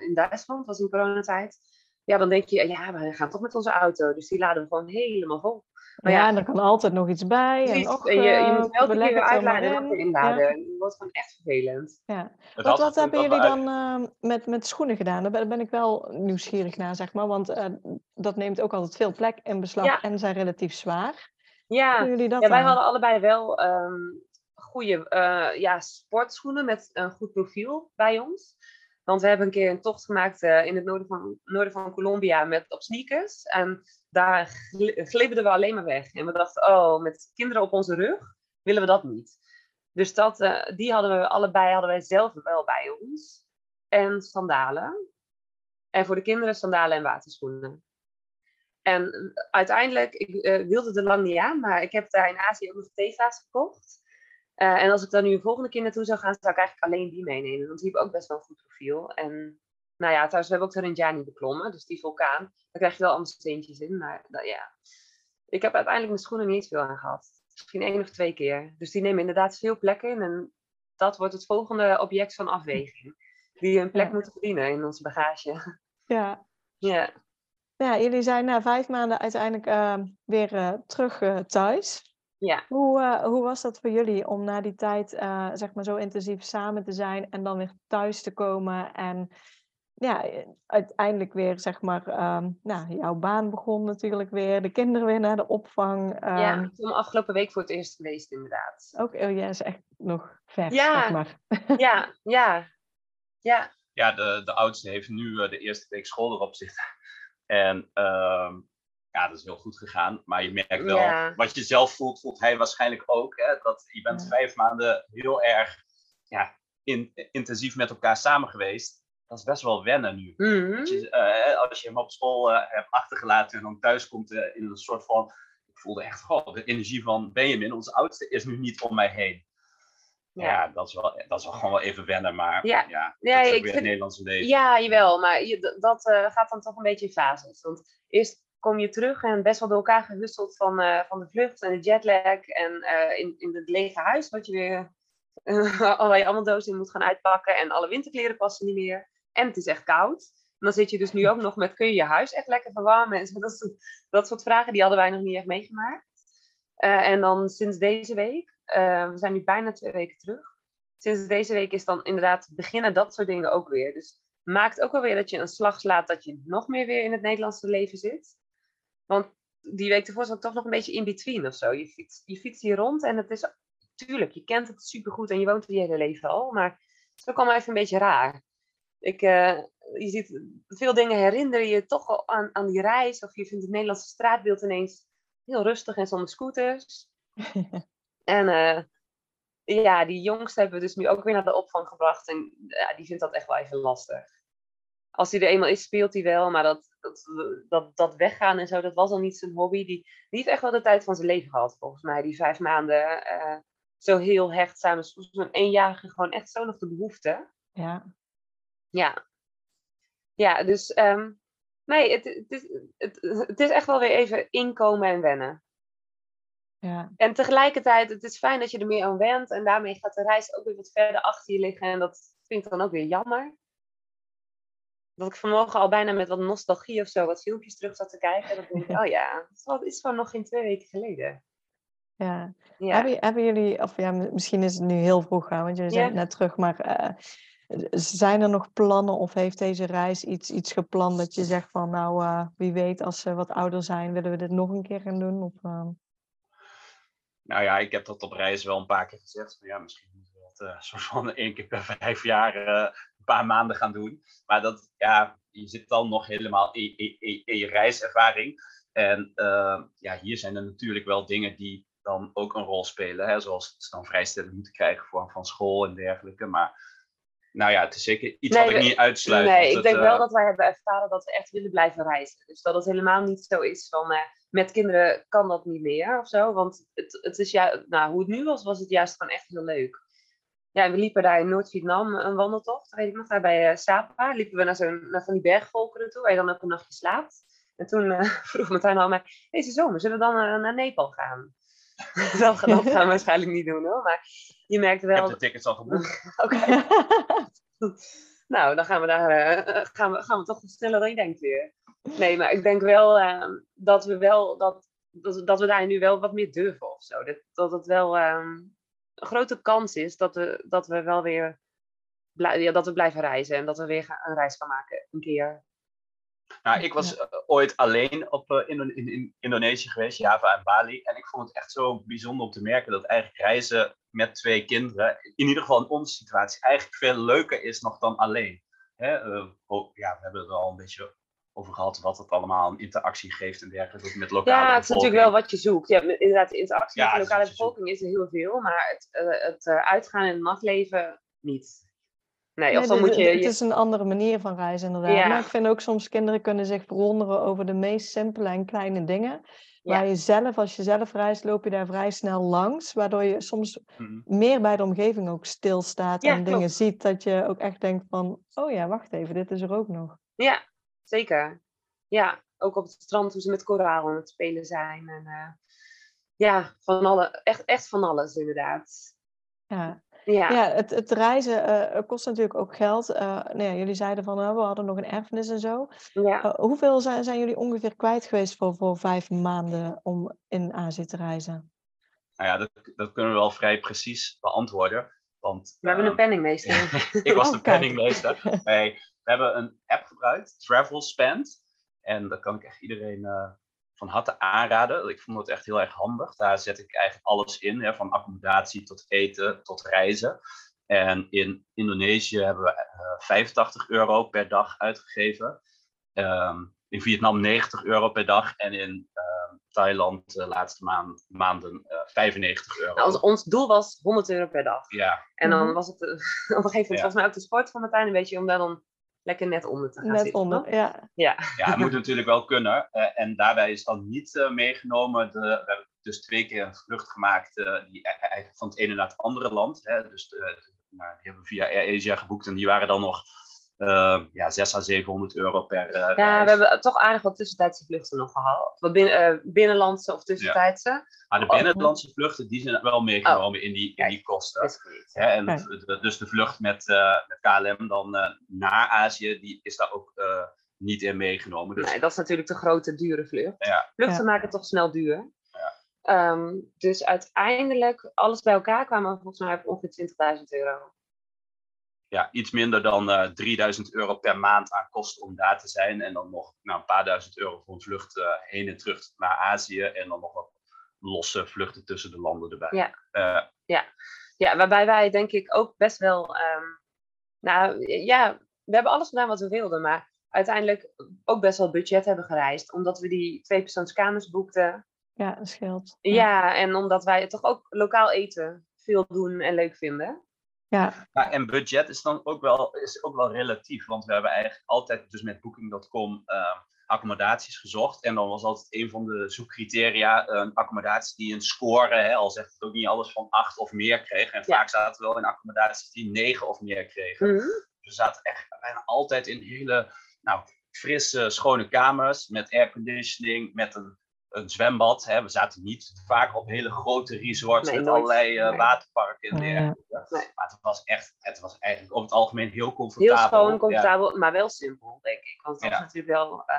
in Duitsland, was in coronatijd. Ja, dan denk je, ja, we gaan toch met onze auto. Dus die laden we gewoon helemaal vol. Maar ja, er kan altijd nog iets bij. En, och, je, je moet elke keer uitladen en inladen. Ja. Dat wordt gewoon echt vervelend. Ja. Wat, wat hebben jullie dan uh, met, met schoenen gedaan? Daar ben ik wel nieuwsgierig naar, zeg maar. Want uh, dat neemt ook altijd veel plek in beslag ja. en zijn relatief zwaar. Ja, jullie dat ja wij hadden allebei wel um, goede uh, ja, sportschoenen met een goed profiel bij ons. Want we hebben een keer een tocht gemaakt uh, in het noorden van, noorden van Colombia met, op sneakers. En daar glibberden we alleen maar weg. En we dachten, oh, met kinderen op onze rug willen we dat niet. Dus dat, uh, die hadden we allebei hadden wij zelf wel bij ons. En sandalen. En voor de kinderen sandalen en waterschoenen. En uiteindelijk, ik wilde er lang niet aan, maar ik heb daar in Azië ook nog Teva's gekocht. Uh, en als ik dan nu een volgende keer naartoe zou gaan, zou ik eigenlijk alleen die meenemen. Want die hebben ook best wel een goed profiel. En nou ja, trouwens, we hebben ook de Rinjani beklommen, dus die vulkaan. Daar krijg je wel andere steentjes in. Maar nou, ja, ik heb uiteindelijk mijn schoenen niet veel aan gehad. Misschien één of twee keer. Dus die nemen inderdaad veel plek in. En dat wordt het volgende object van afweging. Die een plek ja. moeten verdienen in onze bagage. Ja. Ja. Ja, jullie zijn na vijf maanden uiteindelijk uh, weer uh, terug uh, thuis. Ja. Hoe, uh, hoe was dat voor jullie om na die tijd uh, zeg maar zo intensief samen te zijn en dan weer thuis te komen en ja, uiteindelijk weer zeg maar, um, nou, jouw baan begon natuurlijk weer, de kinderen weer naar de opvang. Um... Ja, ik ben afgelopen week voor het eerst geweest inderdaad. Ook, oh ja, is echt nog ver, ja. zeg maar. ja, ja, ja. Ja, de, de oudste heeft nu uh, de eerste week school erop zitten. En uh, ja, dat is heel goed gegaan. Maar je merkt wel, ja. wat je zelf voelt, voelt hij waarschijnlijk ook. Hè? Dat, je bent ja. vijf maanden heel erg ja, in, intensief met elkaar samen geweest. Dat is best wel wennen nu. Mm -hmm. je, uh, als je hem op school uh, hebt achtergelaten en dan thuis komt uh, in een soort van... Ik voelde echt, oh, de energie van Benjamin, onze oudste, is nu niet om mij heen. Ja, ja dat, is wel, dat is wel gewoon wel even wennen, maar ja, ja, ja dat is ook weer vind... het Nederlandse leven. Ja, jawel, maar je, dat gaat dan toch een beetje in fases. Want eerst kom je terug en best wel door elkaar gehusteld van, uh, van de vlucht en de jetlag. En uh, in, in het lege huis, wat je weer uh, allerlei ammeldozen in moet gaan uitpakken. En alle winterkleren passen niet meer. En het is echt koud. En dan zit je dus nu ook nog met, kun je je huis echt lekker verwarmen? En dat, soort, dat soort vragen, die hadden wij nog niet echt meegemaakt. en dan sinds deze week, we zijn nu bijna twee weken terug. Sinds deze week is dan inderdaad beginnen dat soort dingen ook weer. Dus maakt ook wel weer dat je een slag slaat dat je nog meer weer in het Nederlandse leven zit. Want die week ervoor zat toch nog een beetje in between of zo. Je fietst, je fietst hier rond en het is, tuurlijk, je kent het supergoed en je woont er je hele leven al. Maar het is ook allemaal even een beetje raar. Ik, uh, je ziet veel dingen herinneren je toch al aan, aan die reis. Of je vindt het Nederlandse straatbeeld ineens heel rustig en zonder scooters. en uh, ja, die jongste hebben we dus nu ook weer naar de opvang gebracht. En ja, die vindt dat echt wel even lastig. Als hij er eenmaal is, speelt hij wel. Maar dat, dat, dat, dat weggaan en zo, dat was al niet zijn hobby. Die, die heeft echt wel de tijd van zijn leven gehad, volgens mij. Die vijf maanden uh, zo heel hecht samen. Zo'n eenjarige gewoon echt zo nog de behoefte. Ja. Ja. Ja, dus um, nee, het, het, is, het, het is echt wel weer even inkomen en wennen. Ja. En tegelijkertijd, het is fijn dat je er meer aan went. En daarmee gaat de reis ook weer wat verder achter je liggen. En dat vind ik dan ook weer jammer dat ik vanmorgen al bijna met wat nostalgie of zo wat filmpjes terug zat te kijken. Dan denk ik, oh ja, dat is gewoon nog geen twee weken geleden. Ja. ja. Hebben, hebben, jullie, of ja, misschien is het nu heel vroeg, want jullie zijn ja. net terug, maar uh, zijn er nog plannen of heeft deze reis iets, iets gepland dat je zegt van, nou, uh, wie weet, als ze wat ouder zijn, willen we dit nog een keer gaan doen? Of, uh... Nou ja, ik heb dat op reis wel een paar keer gezegd. Ja, misschien soort van één keer per vijf jaar een paar maanden gaan doen. Maar dat, ja, je zit dan nog helemaal in, in, in je reiservaring. En uh, ja, hier zijn er natuurlijk wel dingen die dan ook een rol spelen. Hè? Zoals ze dan vrijstelling moeten krijgen voor, van school en dergelijke. Maar nou ja, het is zeker iets nee, wat ik niet uitsluit. Nee, ik het, denk wel dat wij hebben ervaren dat we echt willen blijven reizen. Dus dat het helemaal niet zo is van... Uh, met kinderen kan dat niet meer of zo. Want het, het is ja, nou, hoe het nu was, was het juist gewoon echt heel leuk ja, we liepen daar in Noord-Vietnam een wandeltocht, weet ik nog, daar bij uh, Sapa. Liepen we naar, zo'n, naar van die bergvolkeren toe, waar je dan ook een nachtje slaapt. En toen uh, vroeg Martijn al mij, deze zomer zullen we dan uh, naar Nepal gaan? dat, gaan we waarschijnlijk niet doen hoor. Maar je merkt Ik wel... heb de tickets al geboekt. Oké. Nou, dan gaan we daar eh, gaan we, gaan we toch sneller dan je denkt weer. Nee, maar ik denk wel ehm, dat we wel dat, dat, dat we daar nu wel wat meer durven of zo. Dat, dat het wel ehm, grote kans is dat we, dat we wel weer blij- ja, dat we blijven reizen en dat we weer gaan, een reis gaan maken een keer. Nou, ik was eh, ooit alleen op eh, Indo- in, in Indonesië geweest, Java en Bali. En ik vond het echt zo bijzonder om te merken dat eigenlijk reizen met twee kinderen, in ieder geval in onze situatie, eigenlijk veel leuker is nog dan alleen. Hè? oh, ja, we hebben het al een beetje over gehad wat het allemaal een interactie geeft en dergelijke met lokale Ja, het is natuurlijk wel wat je zoekt. Ja, inderdaad, de interactie Ja, met de is lokale zoekt. bevolking is er heel veel, maar het, eh, het eh, uitgaan in het nachtleven niet. Nee, of Nee, dan moet je... Het is een andere manier van reizen, inderdaad. Ja. Maar ik vind ook soms kinderen kunnen zich verwonderen over de meest simpele en kleine dingen. Waar Ja. je zelf, als je zelf reist, loop je daar vrij snel langs. Waardoor je soms Mhm. meer bij de omgeving ook stilstaat Ja, en dingen ziet. Dat je ook echt denkt van, oh ja, wacht even, dit is er ook nog. Ja, zeker. Ja, ook op het strand hoe ze met koraal aan het spelen zijn. En, eh, ja, van alle, echt, echt van alles inderdaad. Ja, Ja, ja het, het reizen eh, kost natuurlijk ook geld. Eh, nou ja, jullie zeiden van, eh, we hadden nog een erfenis en zo. ja. Hoeveel zijn, zijn jullie ongeveer kwijt geweest voor, voor vijf maanden om in Azië te reizen? Nou ja, dat, dat kunnen we wel vrij precies beantwoorden. Want, we hebben een ehm, penningmeester. ik was Oh, de kijk. penningmeester. Nee, we hebben een app gebruikt, Travel Spend. En dat kan ik echt iedereen eh, van harte aanraden. Ik vond het echt heel erg handig. Daar zet ik eigenlijk alles in, hè, van accommodatie tot eten tot reizen. En in Indonesië hebben we eh, 85 euro per dag uitgegeven. Ehm, in Vietnam 90 euro per dag. En in ehm, Thailand de laatste maand, maanden eh, 95 euro. Nou, ons, ons doel was 100 euro per dag. Ja, En dan Mhm. was het eh, op een gegeven moment Ja. volgens mij ook de sport van Martijn een beetje om daar dan lekker net onder te gaan Net zitten. onder, ja. Ja, Ja, het moet natuurlijk wel kunnen. Eh, en daarbij is dan niet eh, meegenomen. De, we hebben dus twee keer een vlucht gemaakt eh, die e- eigenlijk van het ene naar het andere land. Hè. Dus de, nou, die hebben we via AirAsia geboekt en die waren dan nog eh, ja, 600 à 700 euro per eh, ja reis. we hebben toch aardig wat tussentijdse vluchten nog gehaald. Wat binnen, eh, binnenlandse of tussentijdse. Maar de binnenlandse vluchten die zijn wel meegenomen in, die, in die kosten. Is goed. Hè, en de- dus de vlucht met, eh, met KLM dan eh, naar Azië, die is daar ook eh, niet in meegenomen. Dus Nee, dat is natuurlijk de grote, dure vlucht. Ja. Vluchten Ja. maken het toch snel duur. Ja. Ehm, dus uiteindelijk, alles bij elkaar kwamen we volgens mij op ongeveer 20.000 euro. Ja, iets minder dan eh 3000 euro per maand aan kosten om daar te zijn. En dan nog nou, een paar duizend euro voor een vlucht eh, heen en terug naar Azië. En dan nog wat losse vluchten tussen de landen erbij. Ja. Eh, Ja, waarbij wij denk ik ook best wel. ehm, nou ja, we hebben alles gedaan wat we wilden, maar uiteindelijk ook best wel budget hebben gereisd. Omdat we die tweepersoonskamers boekten. Ja, dat scheelt. Ja. en omdat wij toch ook lokaal eten veel doen en leuk vinden. Ja, en budget is dan ook wel, is ook wel relatief. Want we hebben eigenlijk altijd dus met Booking.com eh, accommodaties gezocht. En dan was altijd een van de zoekcriteria een accommodatie die een score, hè, al zegt het ook niet alles, van 8 of meer kreeg. En Ja. vaak zaten we wel in accommodaties die 9 of meer kregen. Mhm. We zaten echt bijna altijd in hele nou, frisse, schone kamers met airconditioning, met een, een zwembad. Hè. We zaten niet vaak op hele grote resorts Nee, met nooit. allerlei eh, Nee. waterparken en ja. dergelijke. Nee. Maar het was echt, het was eigenlijk over het algemeen heel Heel comfortabel. schoon, Ja. comfortabel, maar wel simpel, denk ik. Want het was natuurlijk wel eh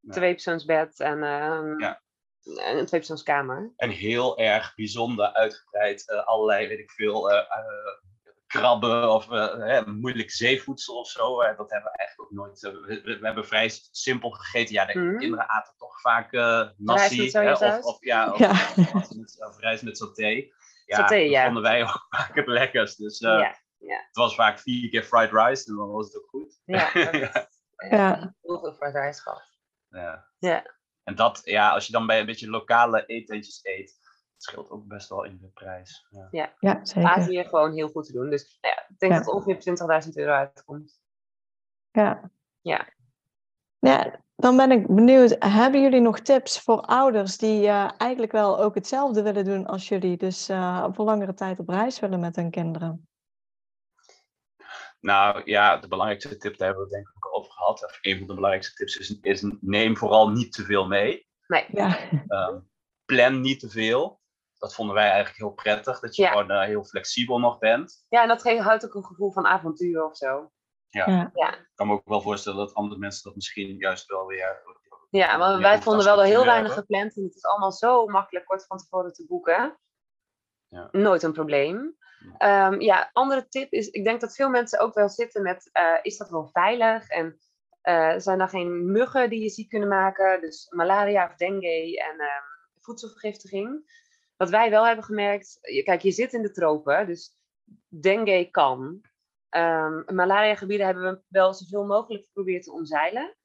Ja. tweepersoonsbed en, ehm, Ja. en een tweepersoonskamer. En heel erg bijzonder uitgebreid. eh, allerlei, weet ik veel, eh, eh, krabben of eh, hè, moeilijk zeevoedsel of zo. eh, dat hebben we eigenlijk ook nooit. eh, we, hebben vrij simpel gegeten. Ja, de Mhm. kinderen aten toch vaak eh nasi. hè, of, of, ja, of, Ja. of, rijst met saté. Ja, Saté, dat ja. vonden wij ook vaak het lekkerst. Dus eh, ja, het was vaak vier keer fried rice en dan was het ook goed. ja. Ja. Ja. Heel veel fried rice gehad. Ja. Ja. En dat, ja, als je dan bij een beetje lokale etentjes eet, scheelt ook best wel in de prijs. Ja. ja zeker. Azië gewoon heel goed te doen. Dus nou ja, ik denk Ja. dat het ongeveer 20.000 euro uitkomt. Ja. Ja. Ja, dan ben ik benieuwd, hebben jullie nog tips voor ouders die eh, eigenlijk wel ook hetzelfde willen doen als jullie, dus eh, voor langere tijd op reis willen met hun kinderen? Nou ja, de belangrijkste tip, daar hebben we denk ik ook over gehad. Of een van de belangrijkste tips is, is neem vooral niet te veel mee. Nee, Ja, Ehm, plan niet te veel. Dat vonden wij eigenlijk heel prettig, dat je Ja. gewoon eh, heel flexibel nog bent. Ja, en dat geeft houdt ook een gevoel van avontuur of zo. Ja. Ik kan me ook wel voorstellen dat andere mensen dat misschien juist wel weer... Ja, want meer wij vonden wel heel weinig gepland. En het is allemaal zo makkelijk kort van tevoren te boeken. Ja. Nooit een probleem. Ja. Ehm, ja, andere tip is, ik denk dat veel mensen ook wel zitten met, eh, is dat wel veilig? En eh, zijn er geen muggen die je ziek kunnen maken? Dus malaria of dengue en ehm, voedselvergiftiging. Wat wij wel hebben gemerkt, je- kijk, je zit in de tropen, dus dengue kan. Ehm malaria-gebieden hebben we wel zoveel mogelijk geprobeerd te omzeilen.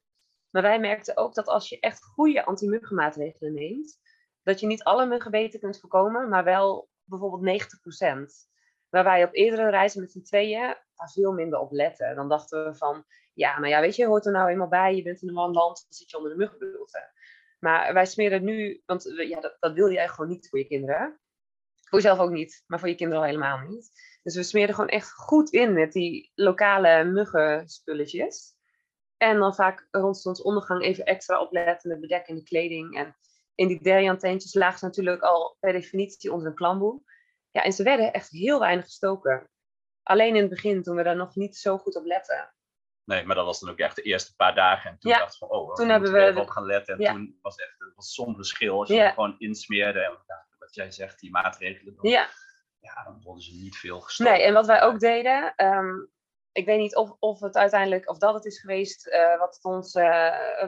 Maar wij merkten ook dat als je echt goede anti-muggenmaatregelen neemt, dat je niet alle muggenbeten kunt voorkomen, maar wel bijvoorbeeld 90%. Waar wij op eerdere reizen met z'n tweeën veel minder op letten. Dan dachten we van, ja, nou ja, weet je, hoort er nou eenmaal bij, je bent in een warm land, dan zit je onder de muggenbulten. Maar wij smeren nu, want ja, dat, dat wil eigenlijk gewoon niet voor je kinderen. Voor jezelf ook niet, maar voor je kinderen al helemaal niet. Dus we smeren gewoon echt goed in met die lokale muggenspulletjes. En dan vaak rond zonsondergang even extra opletten met bedekkende kleding. En in die deriantentjes lagen ze natuurlijk al per definitie onder een klamboe. Ja, en ze werden echt heel weinig gestoken. Alleen in het begin, toen we daar nog niet zo goed op letten. Nee, maar dat was dan ook echt de eerste paar dagen. En toen Ja. dachten we van, oh, Toen hebben we even de- op gaan letten. En Ja. toen was het echt het was soms verschil als je Ja. gewoon insmeerde. En wat jij zegt, die maatregelen, dan, ja. Ja, dan worden ze niet veel gestoken. nee, en wat wij ook deden, ehm, ik weet niet of, of het uiteindelijk, of dat het is geweest eh, wat het ons, eh,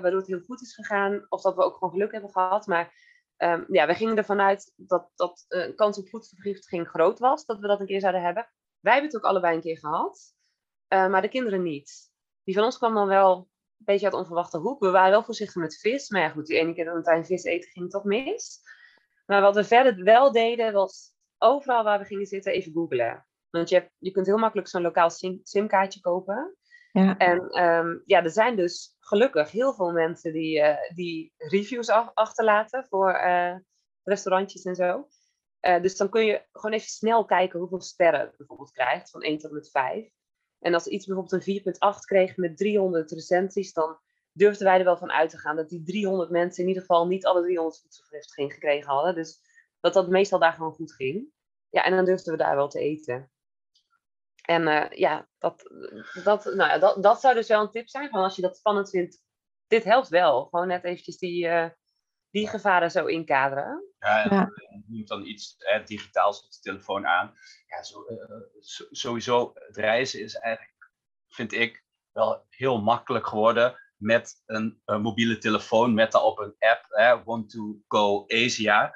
waardoor het heel goed is gegaan, of dat we ook gewoon geluk hebben gehad. Maar ehm, ja, we gingen ervan uit dat, dat eh, een kans op voedselvergiftiging groot was, dat we dat een keer zouden hebben. Wij hebben het ook allebei een keer gehad, eh, maar de kinderen niet. Die van ons kwam dan wel een beetje uit onverwachte hoek. We waren wel voorzichtig met vis, maar ja, goed, die ene keer dat we vis eten ging toch mis. Maar wat we verder wel deden, was overal waar we gingen zitten even googlen. Want je, hebt, je kunt heel makkelijk zo'n lokaal sim- simkaartje kopen. Ja. En ehm, ja, er zijn dus gelukkig heel veel mensen die, eh, die reviews af- achterlaten voor eh, restaurantjes en zo. Eh, dus dan kun je gewoon even snel kijken hoeveel sterren het bijvoorbeeld krijgt, van 1 tot met 5. En als iets bijvoorbeeld een 4,8 kreeg met 300 recensies, dan durfden wij er wel van uit te gaan dat die 300 mensen in ieder geval niet alle 300 voedselvergiftiging gekregen hadden. Dus dat dat meestal daar gewoon goed ging. Ja, en dan durfden we daar wel te eten. En eh, ja, dat, dat, nou ja dat, dat zou dus wel een tip zijn. Van als je dat spannend vindt, dit helpt wel. Gewoon net eventjes die, eh, die gevaren zo inkaderen. Ja, en Ja. je noemt dan iets eh, digitaals op de telefoon aan. Ja, zo, eh, so- sowieso, het reizen is eigenlijk, vind ik, wel heel makkelijk geworden met een, eh, mobiele telefoon, met daarop een app, hè, Want to Go Asia.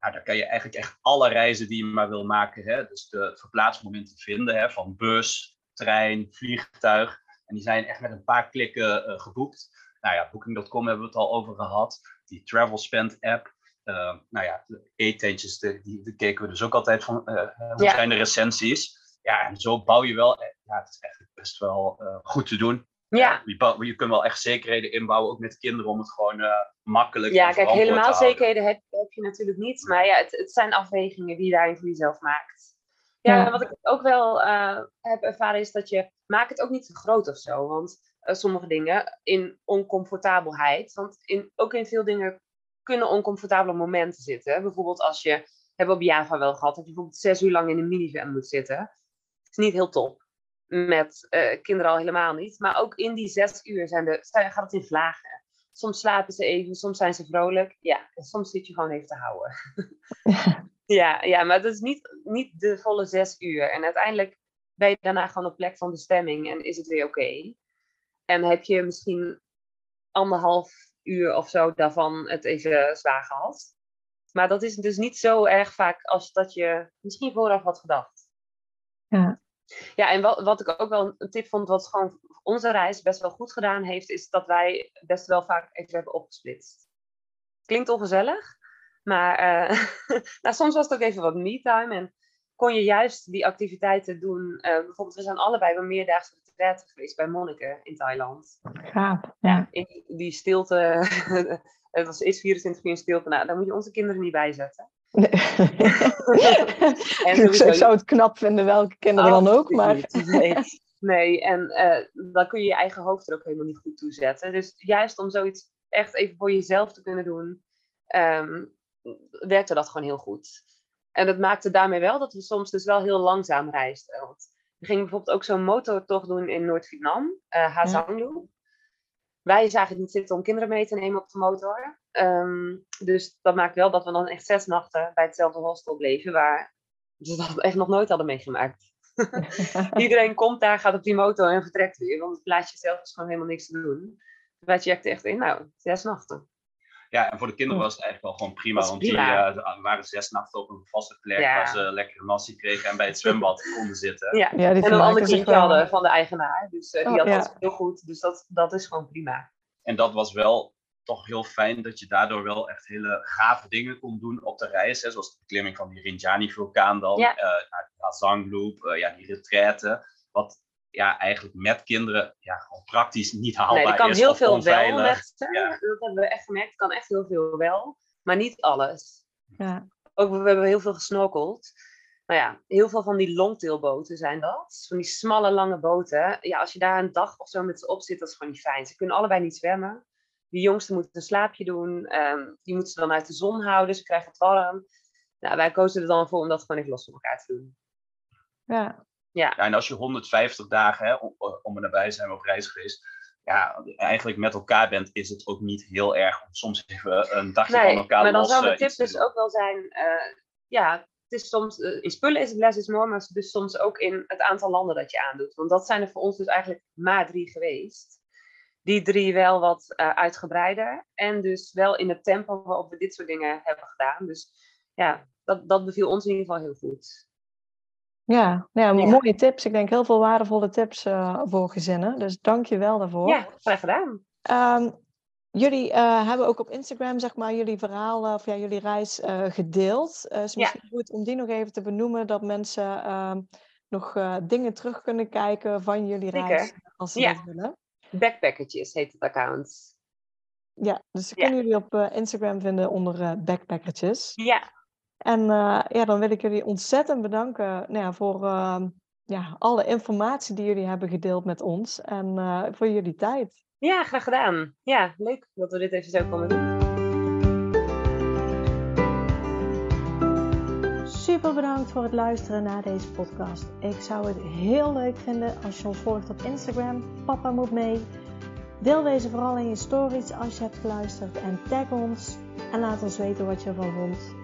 Nou, daar kan je eigenlijk echt alle reizen die je maar wil maken, hè, dus de verplaatsmomenten vinden, hè, van bus, trein, vliegtuig. En die zijn echt met een paar klikken eh, geboekt. Nou ja, Booking.com hebben we het al over gehad. Die Travel Spend app. Uh, nou ja, de eetentjes, de, die, die keken we dus ook altijd van, uh, hoe Ja. zijn de recensies? Ja, en zo bouw je wel, eh, ja, het is echt best wel uh, goed te doen. Ja, Je, bouw, je kunt wel echt zekerheden inbouwen, ook met kinderen, om het gewoon uh, makkelijk ja kijk, helemaal te zekerheden heb, heb je natuurlijk niet. Maar ja, het, het zijn afwegingen die je daarin voor jezelf maakt. Ja, Ja. en wat ik ook wel eh, heb ervaren is dat je, maak het ook niet te groot of zo. Want eh, sommige dingen in oncomfortabelheid, want in, ook in veel dingen kunnen oncomfortabele momenten zitten. Bijvoorbeeld als je, hebben we op Java wel gehad, dat je bijvoorbeeld zes uur lang in een minivan moet zitten. Het is niet heel top. Met eh, kinderen al helemaal niet. Maar ook in die zes uur zijn de, gaat het in vlagen. Soms slapen ze even, soms zijn ze vrolijk. Ja, en soms zit je gewoon even te houden. ja, ja, maar dat is niet, niet de volle zes uur. En uiteindelijk ben je daarna gewoon op plek van bestemming en is het weer oké. En heb je misschien anderhalf uur of zo daarvan het even zwaar gehad. Maar dat is dus niet zo erg vaak als dat je misschien vooraf had gedacht. Ja. Ja, en wat, wat ik ook wel een tip vond, wat gewoon onze reis best wel goed gedaan heeft, is dat wij best wel vaak even hebben opgesplitst. Klinkt ongezellig, maar eh, nou, soms was het ook even wat me-time en kon je juist die activiteiten doen. Eh, bijvoorbeeld, we zijn allebei bij meerdaagse retraite geweest bij monniken in Thailand. Gaaf. Ja. In die- stilte, het was eerst 24 uur in stilte, nou, daar moet je onze kinderen niet bij zetten. ik sowieso- zou het knap vinden welke kinderen dan ook, maar Absoluut niet. Nee, nee. en eh, dan kun je je eigen hoofd er ook helemaal niet goed toe zetten. Dus juist om zoiets echt even voor jezelf te kunnen doen, ehm, werkte dat gewoon heel goed. En dat maakte daarmee wel dat we soms dus wel heel langzaam reisden. Want we gingen bijvoorbeeld ook zo'n motortocht doen in Noord-Vietnam, uh, Ha Sang Wij zagen het niet zitten om kinderen mee te nemen op de motor. Ehm, dus dat maakt wel dat we dan echt zes nachten bij hetzelfde hostel bleven, waar ze dat echt nog nooit hadden meegemaakt. Iedereen komt daar, gaat op die motor en vertrekt weer, want het plaatje zelf is gewoon helemaal niks te doen. Wij checkten echt in, nou, zes nachten. Ja, en voor de kinderen was het eigenlijk wel gewoon prima. Want die uh, waren zes nachten op een vaste plek waar ze lekkere nasi kregen en bij het zwembad konden zitten. Ja, ja en een ander kindje hadden van de eigenaar. Dus uh, die oh, had het heel goed. Dus dat, dat is gewoon prima. En dat was wel toch heel fijn dat je daardoor wel echt hele gave dingen kon doen op de reis. Hè, zoals de beklimming van die Rinjani-vulkaan dan, ja. uh, naar de Zangloop, uh, ja, die retraite. Wat ja, eigenlijk met kinderen ja, gewoon praktisch niet haalbaar nee, er kan is. heel veel wel Ja. Dat hebben we echt gemerkt. kan echt heel veel wel, maar niet alles. Ja. Ook we hebben heel veel gesnorkeld. Nou ja, heel veel van die longtailboten zijn dat. Van die smalle, lange boten. Ja, als je daar een dag of zo met ze op zit, dat is gewoon niet fijn. Ze kunnen allebei niet zwemmen. Die jongste moet een slaapje doen. Um, die moet ze dan uit de zon houden. Ze krijgen het warm. Nou, wij kozen er dan voor om dat gewoon even los van elkaar te doen. Ja. Ja. en als je 150 dagen, hè, om, om er nabij zijn we op reis geweest, ja, eigenlijk met elkaar bent, is het ook niet heel erg om soms even een dagje van elkaar maar dan zou mijn tip dus ook wel zijn, uh, ja, het is soms, uh, in spullen is het less is more, maar dus soms ook in het aantal landen dat je aandoet. Want dat zijn er voor ons dus eigenlijk maar drie geweest. Die drie wel wat uh, uitgebreider en dus wel in het tempo waarop we dit soort dingen hebben gedaan. Dus ja, dat, dat beviel ons in ieder geval heel goed. Ja, ja, mooie tips. Ik denk heel veel waardevolle tips uh, voor gezinnen. Dus dank je wel daarvoor. Ja, graag gedaan. Um, jullie uh, hebben ook op Instagram, zeg maar, jullie verhaal uh, of ja, jullie reis gedeeld. Uh, is misschien goed om die nog even te benoemen, dat mensen ehm, nog dingen terug kunnen kijken van jullie reis, als ze dat willen. Backpackertjes heet het account. Ja, dus dat kunnen jullie op Instagram vinden onder Backpackertjes. Ja, en uh, ja, dan wil ik jullie ontzettend bedanken nou ja, voor uh, ja, alle informatie die jullie hebben gedeeld met ons en uh, voor jullie tijd. Ja, graag gedaan. Ja, leuk dat we dit even zo konden doen. Super bedankt voor het luisteren naar deze podcast. Ik zou het heel leuk vinden als je ons volgt op Instagram. Papa moet mee. Deel deze vooral in je stories als je hebt geluisterd en tag ons en laat ons weten wat je ervan vond.